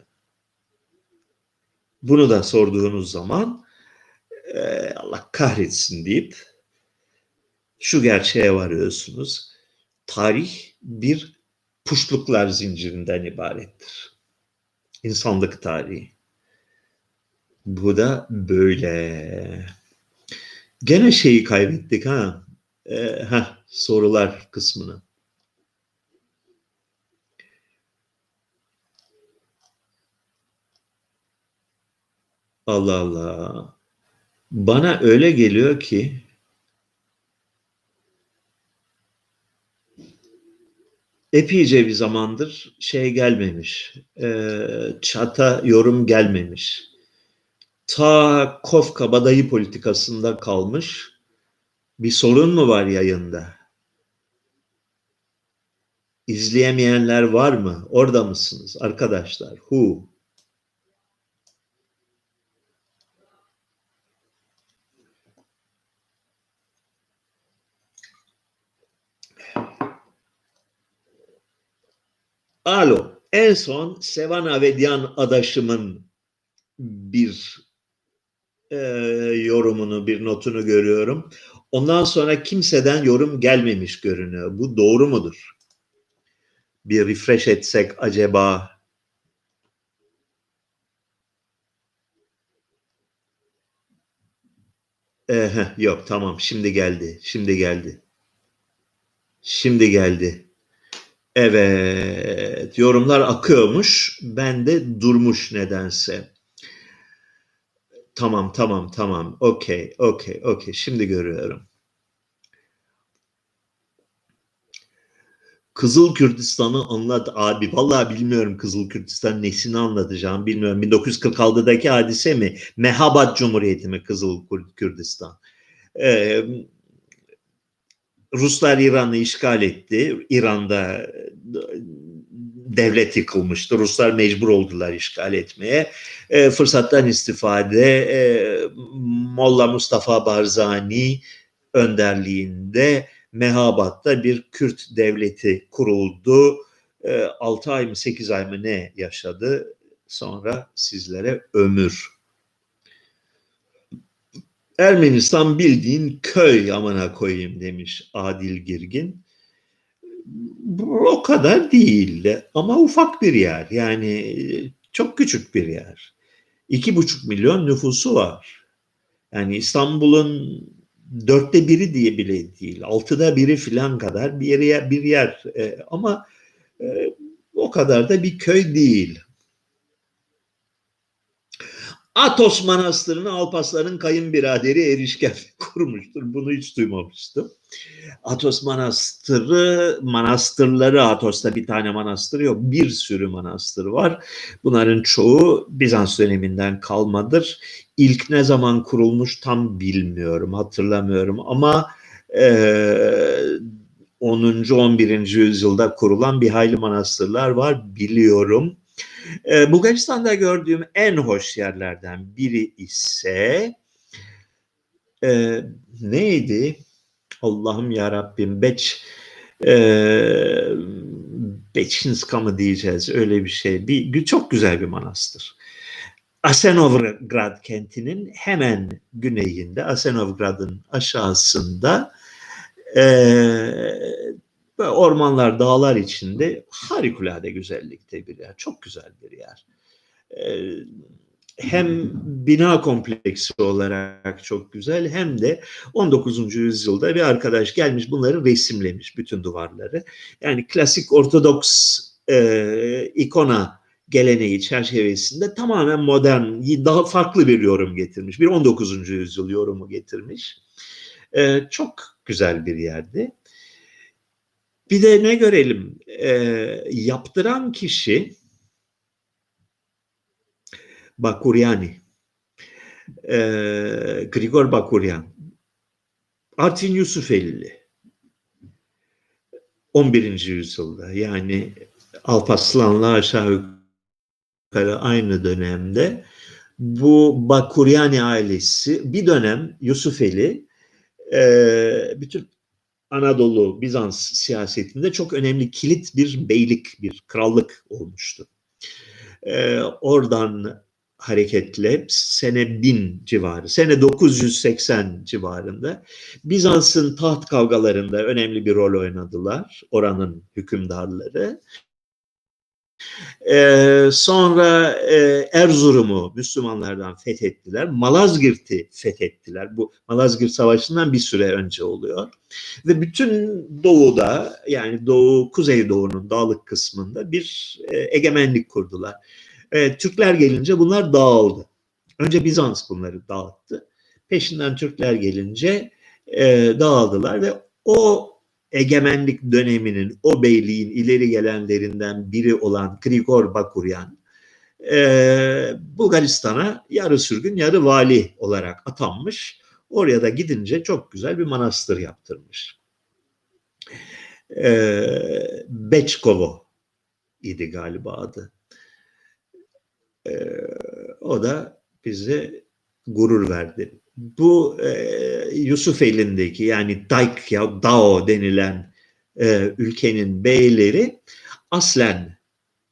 Bunu da sorduğunuz zaman e, Allah kahretsin deyip şu gerçeğe varıyorsunuz. Tarih bir puşluklar zincirinden ibarettir. İnsanlık tarihi. Bu da böyle. Gene şeyi kaybettik ha. Ee, heh, sorular kısmını. Allah Allah. Bana öyle geliyor ki epeyce bir zamandır şey gelmemiş. E, çata yorum gelmemiş. Ta Kof kabadayı politikasında kalmış. Bir sorun mu var yayında? İzleyemeyenler var mı? Orada mısınız arkadaşlar? Who? Alo. En son Sevan Avedian adaşımın bir e, yorumunu, bir notunu görüyorum. Ondan sonra kimseden yorum gelmemiş görünüyor. Bu doğru mudur? Bir refresh etsek acaba Ee, yok tamam şimdi geldi. Şimdi geldi. Şimdi geldi. Evet, yorumlar akıyormuş. Ben de durmuş nedense. Tamam, tamam, tamam. Okey, okey, okey. Şimdi görüyorum. Kızıl Kürdistan'ı anlat abi. Vallahi bilmiyorum Kızıl Kürdistan nesini anlatacağım bilmiyorum. 1946'daki hadise mi? Mehabat Cumhuriyeti mi Kızıl Kürdistan? Ee, Ruslar İran'ı işgal etti. İran'da devlet yıkılmıştı. Ruslar mecbur oldular işgal etmeye. E, fırsattan istifade e, Molla Mustafa Barzani önderliğinde Mehabat'ta bir Kürt devleti kuruldu. E, 6 ay mı 8 ay mı ne yaşadı? Sonra sizlere ömür. Ermenistan bildiğin köy amına koyayım demiş Adil Girgin o kadar değildi ama ufak bir yer yani çok küçük bir yer. İki buçuk milyon nüfusu var. Yani İstanbul'un dörtte biri diye bile değil, altıda biri filan kadar bir yer, bir yer. E, ama e, o kadar da bir köy değil. Atos Manastırı'nı Alpasların kayınbiraderi Erişken kurmuştur. Bunu hiç duymamıştım. Atos Manastırı, manastırları Atos'ta bir tane manastır yok. Bir sürü manastır var. Bunların çoğu Bizans döneminden kalmadır. İlk ne zaman kurulmuş tam bilmiyorum, hatırlamıyorum ama e, 10. 11. yüzyılda kurulan bir hayli manastırlar var biliyorum. E, Bulgaristan'da gördüğüm en hoş yerlerden biri ise e, neydi? Allah'ım ya Rabbim Beç e, Beçinska mı diyeceğiz öyle bir şey. Bir, çok güzel bir manastır. Asenovgrad kentinin hemen güneyinde, Asenovgrad'ın aşağısında e, ormanlar, dağlar içinde harikulade güzellikte bir yer. Çok güzel bir yer. E, hem bina kompleksi olarak çok güzel hem de 19. yüzyılda bir arkadaş gelmiş bunları resimlemiş bütün duvarları. Yani klasik Ortodoks e, ikona geleneği çerçevesinde tamamen modern, daha farklı bir yorum getirmiş. Bir 19. yüzyıl yorumu getirmiş. E, çok güzel bir yerdi. Bir de ne görelim? E, yaptıran kişi Bakuriani, e, Grigor Bakuryan, Artin Yusufelli 11. yüzyılda yani Alparslan'la aşağı yukarı aynı dönemde bu Bakuryani ailesi bir dönem Yusufeli e, bütün Anadolu Bizans siyasetinde çok önemli kilit bir beylik, bir krallık olmuştu. E, oradan hareketle sene 1000 civarı, sene 980 civarında Bizans'ın taht kavgalarında önemli bir rol oynadılar oranın hükümdarları. Ee, sonra e, Erzurum'u Müslümanlardan fethettiler. Malazgirt'i fethettiler. Bu Malazgirt Savaşı'ndan bir süre önce oluyor. Ve bütün doğuda yani doğu, kuzey doğunun dağlık kısmında bir e, egemenlik kurdular. E, Türkler gelince bunlar dağıldı. Önce Bizans bunları dağıttı. Peşinden Türkler gelince e, dağıldılar ve o egemenlik döneminin, o beyliğin ileri gelenlerinden biri olan Grigor Bakuryan, e, Bulgaristan'a yarı sürgün yarı vali olarak atanmış. Oraya da gidince çok güzel bir manastır yaptırmış. E, Beçkovo idi galiba adı. E, o da bize gurur verdi. Bu e, Yusuf elindeki yani Daik ya Dao denilen e, ülkenin beyleri aslen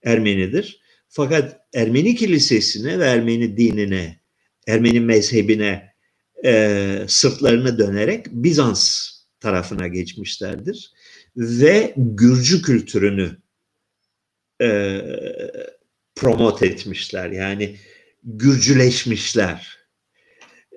Ermenidir. Fakat Ermeni kilisesine ve Ermeni dinine, Ermeni mezhebine e, sırtlarını dönerek Bizans tarafına geçmişlerdir. Ve Gürcü kültürünü e, promote etmişler. Yani Gürcüleşmişler.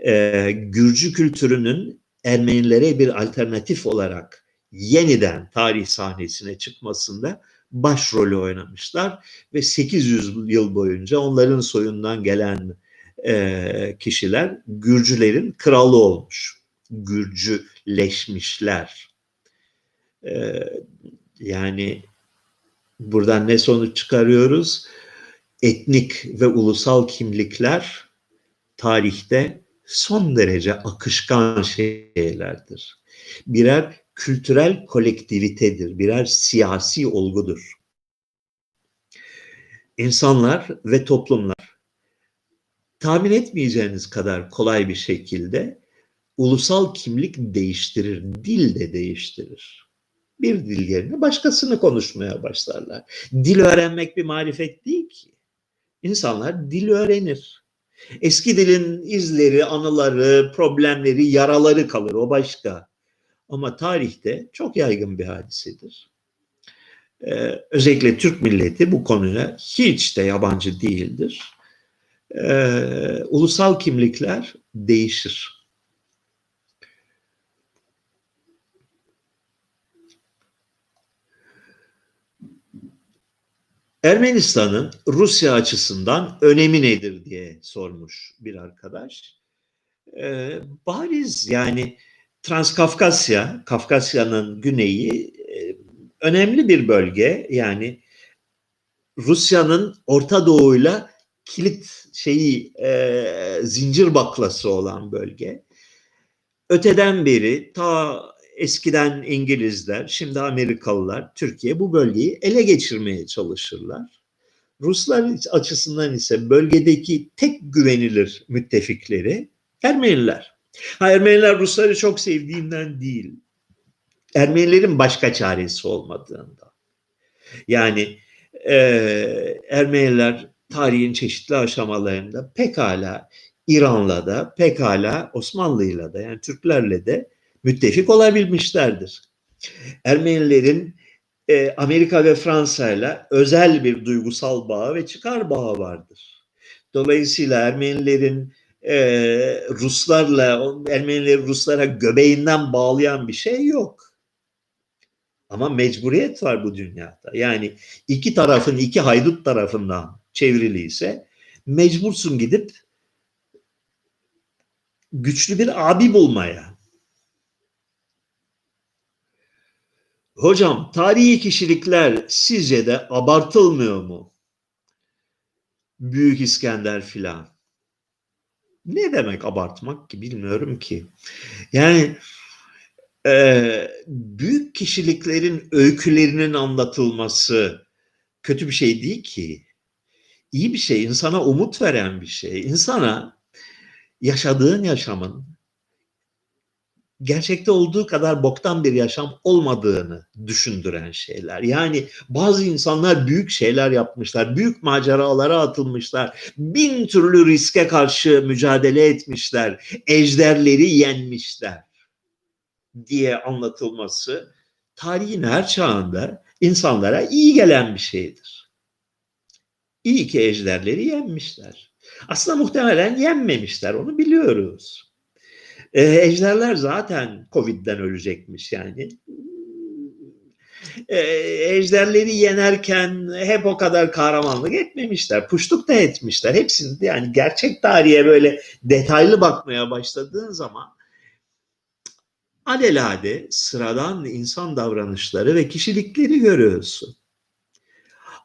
Ee, Gürcü kültürünün Ermenilere bir alternatif olarak yeniden tarih sahnesine çıkmasında başrolü oynamışlar ve 800 yıl boyunca onların soyundan gelen e, kişiler Gürcülerin kralı olmuş. Gürcüleşmişler. E, Yani buradan ne sonuç çıkarıyoruz? Etnik ve ulusal kimlikler tarihte son derece akışkan şeylerdir. Birer kültürel kolektivitedir, birer siyasi olgudur. İnsanlar ve toplumlar tahmin etmeyeceğiniz kadar kolay bir şekilde ulusal kimlik değiştirir, dil de değiştirir. Bir dil yerine başkasını konuşmaya başlarlar. Dil öğrenmek bir marifet değil ki. İnsanlar dil öğrenir. Eski dilin izleri, anıları, problemleri, yaraları kalır. O başka. Ama tarihte çok yaygın bir hadisedir. Ee, özellikle Türk milleti bu konuya hiç de yabancı değildir. Ee, ulusal kimlikler değişir. Ermenistan'ın Rusya açısından önemi nedir diye sormuş bir arkadaş. Ee, bariz yani Transkafkasya, Kafkasya'nın güneyi e, önemli bir bölge. Yani Rusya'nın Orta Doğu'yla kilit şeyi e, zincir baklası olan bölge. Öteden beri ta eskiden İngilizler, şimdi Amerikalılar Türkiye bu bölgeyi ele geçirmeye çalışırlar. Ruslar açısından ise bölgedeki tek güvenilir müttefikleri Ermeniler. Ha, Ermeniler Rusları çok sevdiğinden değil. Ermenilerin başka çaresi olmadığında. Yani e, Ermeniler tarihin çeşitli aşamalarında pekala İran'la da pekala Osmanlı'yla da yani Türklerle de müttefik olabilmişlerdir. Ermenilerin e, Amerika ve Fransa ile özel bir duygusal bağı ve çıkar bağı vardır. Dolayısıyla Ermenilerin e, Ruslarla, Ermenileri Ruslara göbeğinden bağlayan bir şey yok. Ama mecburiyet var bu dünyada. Yani iki tarafın, iki haydut tarafından çevriliyse mecbursun gidip güçlü bir abi bulmaya. Hocam tarihi kişilikler sizce de abartılmıyor mu? Büyük İskender filan. Ne demek abartmak ki bilmiyorum ki. Yani e, büyük kişiliklerin öykülerinin anlatılması kötü bir şey değil ki. İyi bir şey, insana umut veren bir şey. İnsana yaşadığın yaşamın gerçekte olduğu kadar boktan bir yaşam olmadığını düşündüren şeyler. Yani bazı insanlar büyük şeyler yapmışlar, büyük maceralara atılmışlar, bin türlü riske karşı mücadele etmişler, ejderleri yenmişler diye anlatılması tarihin her çağında insanlara iyi gelen bir şeydir. İyi ki ejderleri yenmişler. Aslında muhtemelen yenmemişler, onu biliyoruz. Ee, ejderler zaten Covid'den ölecekmiş yani. Ee, ejderleri yenerken hep o kadar kahramanlık etmemişler. Puşluk da etmişler. Hepsini yani gerçek tarihe böyle detaylı bakmaya başladığın zaman alelade sıradan insan davranışları ve kişilikleri görüyorsun.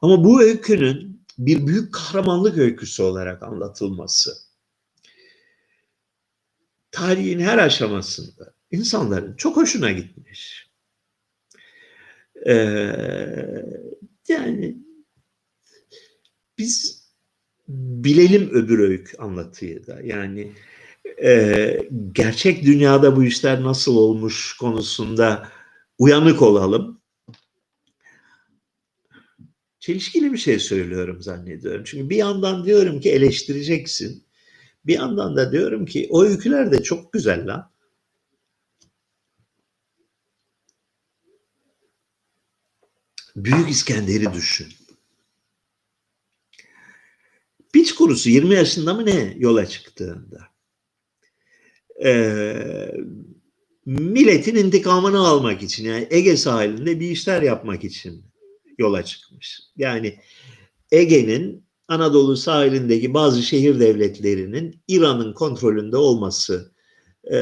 Ama bu öykünün bir büyük kahramanlık öyküsü olarak anlatılması tarihin her aşamasında insanların çok hoşuna gitmiş. Ee, yani biz bilelim öbür öykü anlatıyı da. Yani e, gerçek dünyada bu işler nasıl olmuş konusunda uyanık olalım. Çelişkili bir şey söylüyorum zannediyorum. Çünkü bir yandan diyorum ki eleştireceksin. Bir yandan da diyorum ki o öyküler de çok güzel lan. Büyük İskender'i düşün. Piç kurusu 20 yaşında mı ne yola çıktığında? Ee, milletin intikamını almak için yani Ege sahilinde bir işler yapmak için yola çıkmış. Yani Ege'nin Anadolu sahilindeki bazı şehir devletlerinin İran'ın kontrolünde olması e,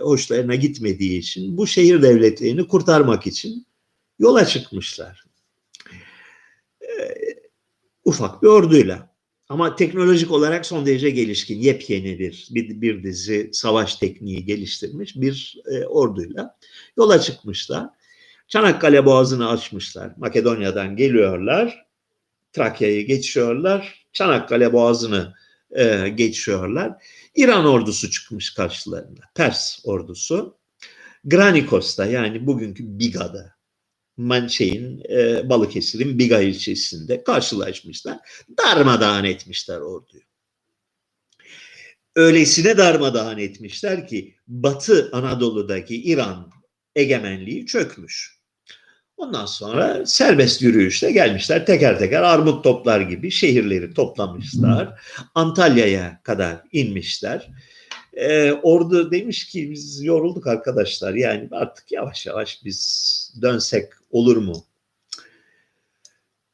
hoşlarına gitmediği için bu şehir devletlerini kurtarmak için yola çıkmışlar. E, ufak bir orduyla. Ama teknolojik olarak son derece gelişkin, yepyeni bir, bir, bir dizi savaş tekniği geliştirmiş bir e, orduyla yola çıkmışlar. Çanakkale Boğazı'nı açmışlar. Makedonya'dan geliyorlar. Trakya'yı geçiyorlar. Çanakkale Boğazı'nı e, geçiyorlar. İran ordusu çıkmış karşılarında. Pers ordusu. Granikos'ta yani bugünkü Biga'da Man şeyin e, Balıkesir'in Biga ilçesinde karşılaşmışlar. Darmadağın etmişler orduyu. Öylesine darmadağın etmişler ki Batı Anadolu'daki İran egemenliği çökmüş. Ondan sonra serbest yürüyüşle gelmişler teker teker armut toplar gibi şehirleri toplamışlar. Antalya'ya kadar inmişler. Ee, ordu demiş ki biz yorulduk arkadaşlar yani artık yavaş yavaş biz dönsek olur mu?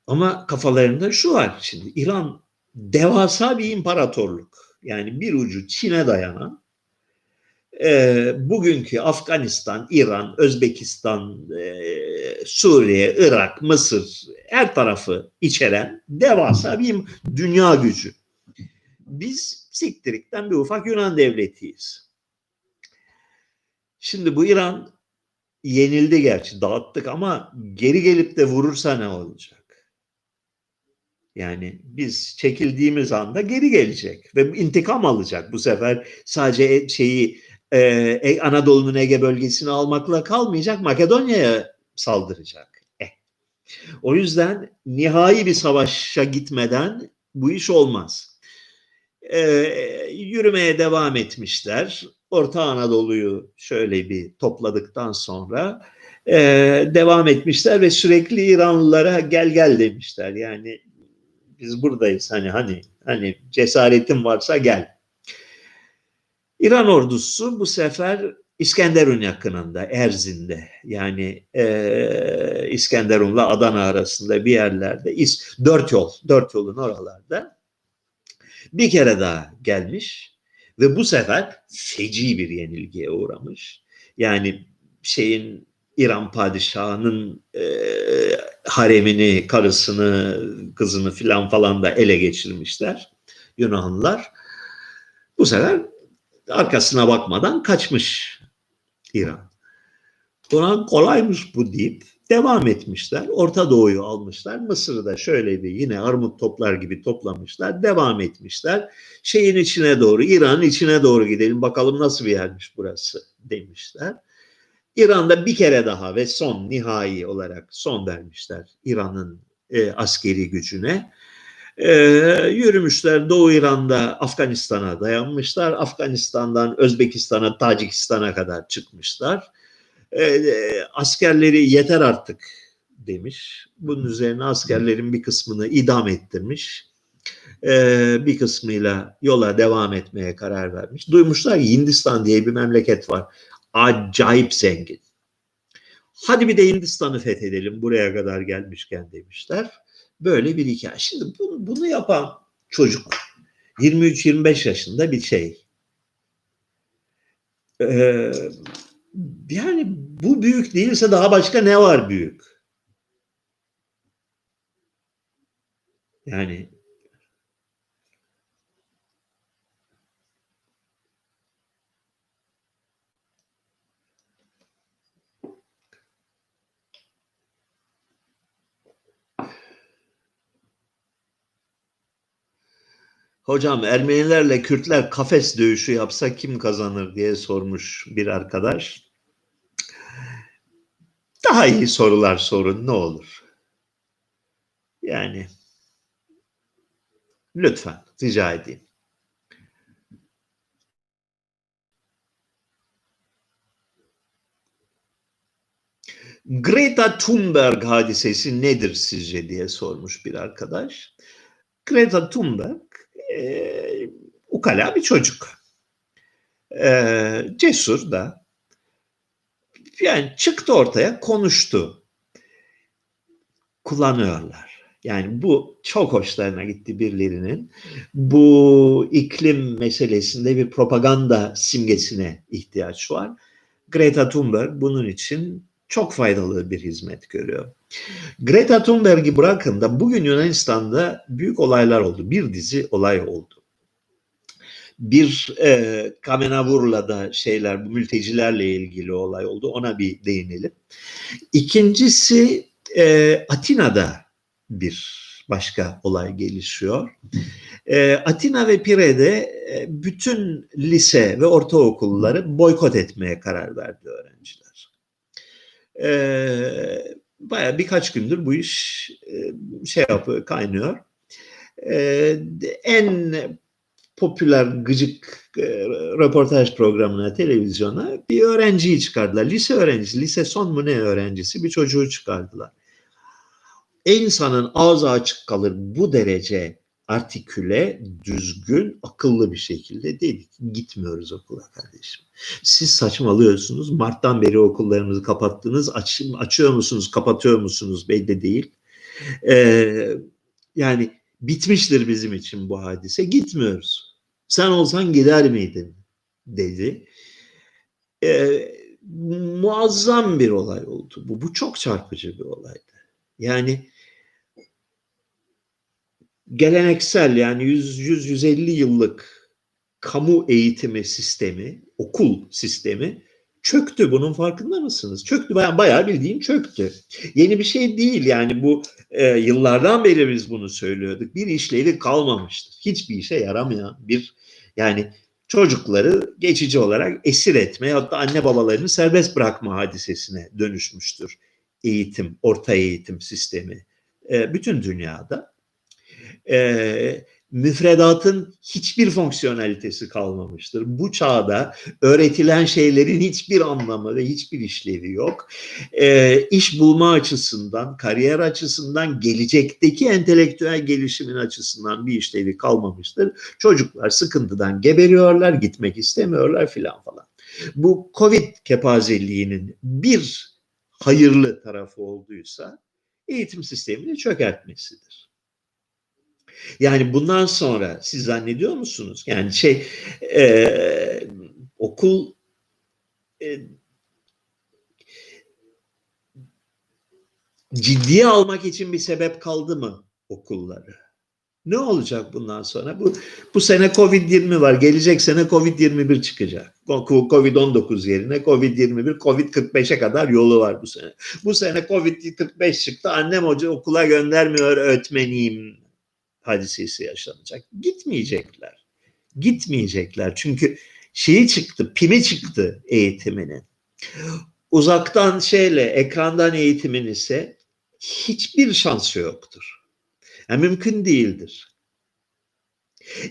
Ama kafalarında şu var şimdi İran devasa bir imparatorluk. Yani bir ucu Çin'e dayanan e, bugünkü Afganistan, İran, Özbekistan, e, Suriye, Irak, Mısır her tarafı içeren devasa bir dünya gücü. Biz siktirikten bir ufak Yunan devletiyiz. Şimdi bu İran yenildi gerçi dağıttık ama geri gelip de vurursa ne olacak? Yani biz çekildiğimiz anda geri gelecek ve intikam alacak. Bu sefer sadece şeyi e, Anadolu'nun Ege bölgesini almakla kalmayacak. Makedonya'ya saldıracak. Eh. O yüzden nihai bir savaşa gitmeden bu iş olmaz. E, yürümeye devam etmişler. Orta Anadolu'yu şöyle bir topladıktan sonra e, devam etmişler ve sürekli İranlılara gel gel demişler. Yani biz buradayız hani hani hani cesaretin varsa gel. İran ordusu bu sefer İskenderun yakınında, Erzin'de yani e, İskenderun'la Adana arasında bir yerlerde is, dört yol, dört yolun oralarda bir kere daha gelmiş ve bu sefer feci bir yenilgiye uğramış. Yani şeyin İran padişahının e, haremini, karısını, kızını filan falan da ele geçirmişler Yunanlılar. Bu sefer arkasına bakmadan kaçmış İran. Buna kolaymış bu deyip devam etmişler. Orta Doğu'yu almışlar. Mısır'ı da şöyle bir yine armut toplar gibi toplamışlar. Devam etmişler. Şeyin içine doğru, İran'ın içine doğru gidelim. Bakalım nasıl bir yermiş burası demişler. İran'da bir kere daha ve son nihai olarak son vermişler İran'ın e, askeri gücüne. E, yürümüşler Doğu İran'da Afganistan'a dayanmışlar. Afganistan'dan Özbekistan'a, Tacikistan'a kadar çıkmışlar. E, e, askerleri yeter artık demiş. Bunun üzerine askerlerin bir kısmını idam ettirmiş. E, bir kısmıyla yola devam etmeye karar vermiş. Duymuşlar Hindistan diye bir memleket var. Acayip zengin. Hadi bir de Hindistan'ı fethedelim buraya kadar gelmişken demişler. Böyle bir hikaye. Şimdi bunu, bunu yapan çocuk 23-25 yaşında bir şey. Ee, yani bu büyük değilse daha başka ne var büyük? Yani Hocam Ermenilerle Kürtler kafes dövüşü yapsa kim kazanır diye sormuş bir arkadaş. Daha iyi sorular sorun ne olur. Yani lütfen rica edeyim. Greta Thunberg hadisesi nedir sizce diye sormuş bir arkadaş. Greta Thunberg e, ukala bir çocuk. E, cesur da yani çıktı ortaya konuştu. Kullanıyorlar. Yani bu çok hoşlarına gitti birilerinin. Bu iklim meselesinde bir propaganda simgesine ihtiyaç var. Greta Thunberg bunun için çok faydalı bir hizmet görüyor. Greta Thunberg'i bırakın da bugün Yunanistan'da büyük olaylar oldu. Bir dizi olay oldu. Bir e, Kamenavurla'da şeyler, bu mültecilerle ilgili olay oldu. Ona bir değinelim. İkincisi e, Atina'da bir başka olay gelişiyor. E, Atina ve Pire'de e, bütün lise ve ortaokulları boykot etmeye karar verdi öğrenciler. E, Baya birkaç gündür bu iş e, şey yapıyor, kaynıyor. E, en popüler gıcık e, röportaj programına, televizyona bir öğrenciyi çıkardılar. Lise öğrencisi, lise son mu ne öğrencisi bir çocuğu çıkardılar. İnsanın ağzı açık kalır bu derece artiküle, düzgün, akıllı bir şekilde dedik. Gitmiyoruz okula kardeşim. Siz saçmalıyorsunuz. Mart'tan beri okullarınızı kapattınız. Aç, açıyor musunuz, kapatıyor musunuz belli değil. Ee, yani bitmiştir bizim için bu hadise. Gitmiyoruz. Sen olsan gider miydin? dedi. Ee, muazzam bir olay oldu. Bu, bu çok çarpıcı bir olaydı. Yani geleneksel yani 100-150 yıllık kamu eğitimi sistemi, okul sistemi çöktü. Bunun farkında mısınız? Çöktü. Bayağı, bayağı bildiğin çöktü. Yeni bir şey değil yani bu e, yıllardan beri biz bunu söylüyorduk. Bir işlevi kalmamıştır. Hiçbir işe yaramayan bir yani çocukları geçici olarak esir etme hatta anne babalarını serbest bırakma hadisesine dönüşmüştür eğitim, orta eğitim sistemi e, bütün dünyada e, müfredatın hiçbir fonksiyonalitesi kalmamıştır. Bu çağda öğretilen şeylerin hiçbir anlamı ve hiçbir işlevi yok. E, iş bulma açısından, kariyer açısından, gelecekteki entelektüel gelişimin açısından bir işlevi kalmamıştır. Çocuklar sıkıntıdan geberiyorlar, gitmek istemiyorlar filan falan. Bu Covid kepazeliğinin bir hayırlı tarafı olduysa eğitim sistemini çökertmesidir. Yani bundan sonra siz zannediyor musunuz? Yani şey e, okul e, ciddiye almak için bir sebep kaldı mı okulları? Ne olacak bundan sonra? Bu bu sene Covid-20 var. Gelecek sene Covid-21 çıkacak. Covid-19 yerine Covid-21, Covid-45'e kadar yolu var bu sene. Bu sene Covid-45 çıktı. Annem hoca okula göndermiyor öğretmeniyim hadisesi yaşanacak. Gitmeyecekler. Gitmeyecekler. Çünkü şeyi çıktı, pimi çıktı eğitiminin. Uzaktan şeyle, ekrandan eğitimin ise hiçbir şansı yoktur. Yani mümkün değildir.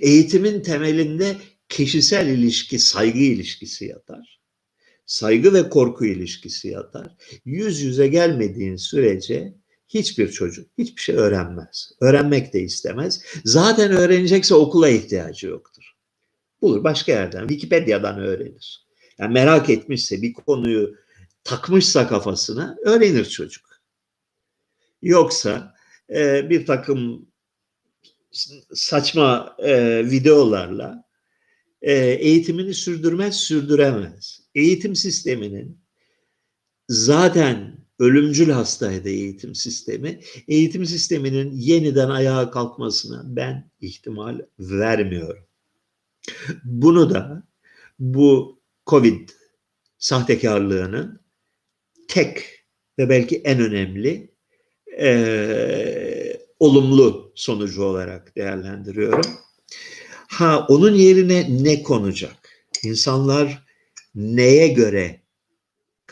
Eğitimin temelinde kişisel ilişki, saygı ilişkisi yatar. Saygı ve korku ilişkisi yatar. Yüz yüze gelmediğin sürece hiçbir çocuk hiçbir şey öğrenmez. Öğrenmek de istemez. Zaten öğrenecekse okula ihtiyacı yoktur. Bulur başka yerden, Wikipedia'dan öğrenir. Yani merak etmişse bir konuyu takmışsa kafasına öğrenir çocuk. Yoksa e, bir takım saçma e, videolarla e, eğitimini sürdürmez, sürdüremez. Eğitim sisteminin zaten ölümcül hastaydı eğitim sistemi. Eğitim sisteminin yeniden ayağa kalkmasına ben ihtimal vermiyorum. Bunu da bu Covid sahtekarlığının tek ve belki en önemli e, olumlu sonucu olarak değerlendiriyorum. Ha onun yerine ne konacak? İnsanlar neye göre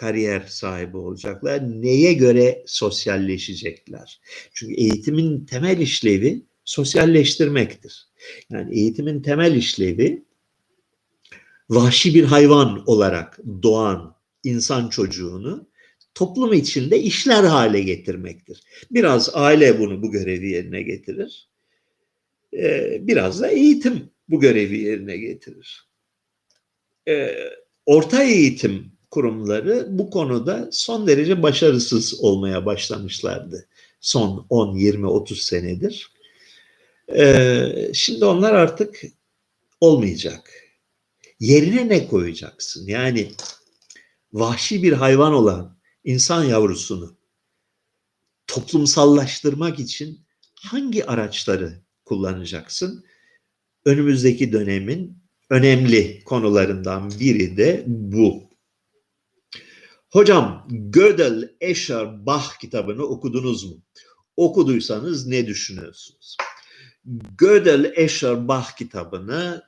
kariyer sahibi olacaklar? Neye göre sosyalleşecekler? Çünkü eğitimin temel işlevi sosyalleştirmektir. Yani eğitimin temel işlevi vahşi bir hayvan olarak doğan insan çocuğunu toplum içinde işler hale getirmektir. Biraz aile bunu bu görevi yerine getirir. Ee, biraz da eğitim bu görevi yerine getirir. Ee, orta eğitim kurumları bu konuda son derece başarısız olmaya başlamışlardı. Son 10, 20, 30 senedir. Ee, şimdi onlar artık olmayacak. Yerine ne koyacaksın? Yani vahşi bir hayvan olan insan yavrusunu toplumsallaştırmak için hangi araçları kullanacaksın? Önümüzdeki dönemin önemli konularından biri de bu. Hocam Gödel, Escher, Bach kitabını okudunuz mu? Okuduysanız ne düşünüyorsunuz? Gödel, Escher, Bach kitabını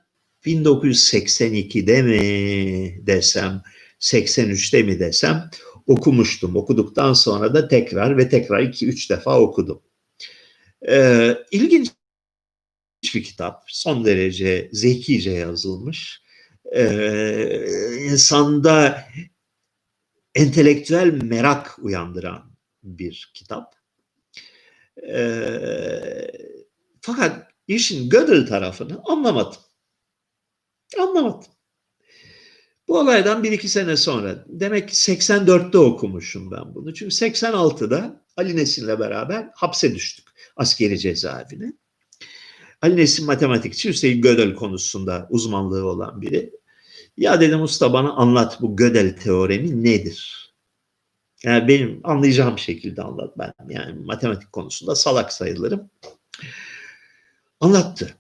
1982'de mi desem, 83'te mi desem okumuştum. Okuduktan sonra da tekrar ve tekrar 2-3 defa okudum. Ee, ilginç bir kitap. Son derece zekice yazılmış. Ee, insanda entelektüel merak uyandıran bir kitap. Ee, fakat işin Gödel tarafını anlamadım. Anlamadım. Bu olaydan bir iki sene sonra, demek ki 84'te okumuşum ben bunu. Çünkü 86'da Ali Nesin'le beraber hapse düştük askeri cezaevine. Ali Nesin matematikçi, üstelik Gödel konusunda uzmanlığı olan biri. Ya dedim usta bana anlat bu Gödel teoremi nedir? Yani benim anlayacağım şekilde anlat ben. Yani matematik konusunda salak sayılırım. Anlattı.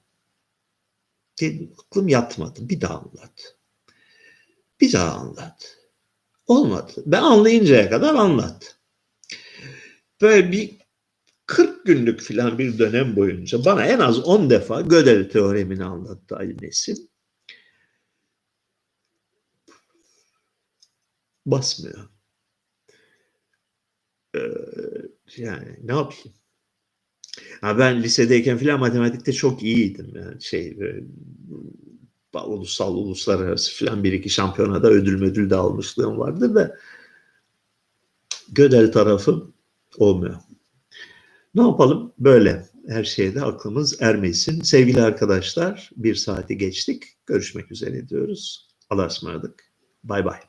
Dedim, aklım yatmadı. Bir daha anlat. Bir daha anlat. Olmadı. Ben anlayıncaya kadar anlat. Böyle bir 40 günlük filan bir dönem boyunca bana en az 10 defa Gödel teoremini anlattı Ali Nesin. Basmıyor. Ee, yani ne yapayım? Ha ben lisedeyken filan matematikte çok iyiydim. Yani şey ulusal, uluslararası filan bir iki şampiyonada ödül ödül de almışlığım vardı da Gödel tarafı olmuyor. Ne yapalım? Böyle. Her şeyde aklımız ermesin. Sevgili arkadaşlar bir saati geçtik. Görüşmek üzere diyoruz. Allah'a ısmarladık. Bay bay.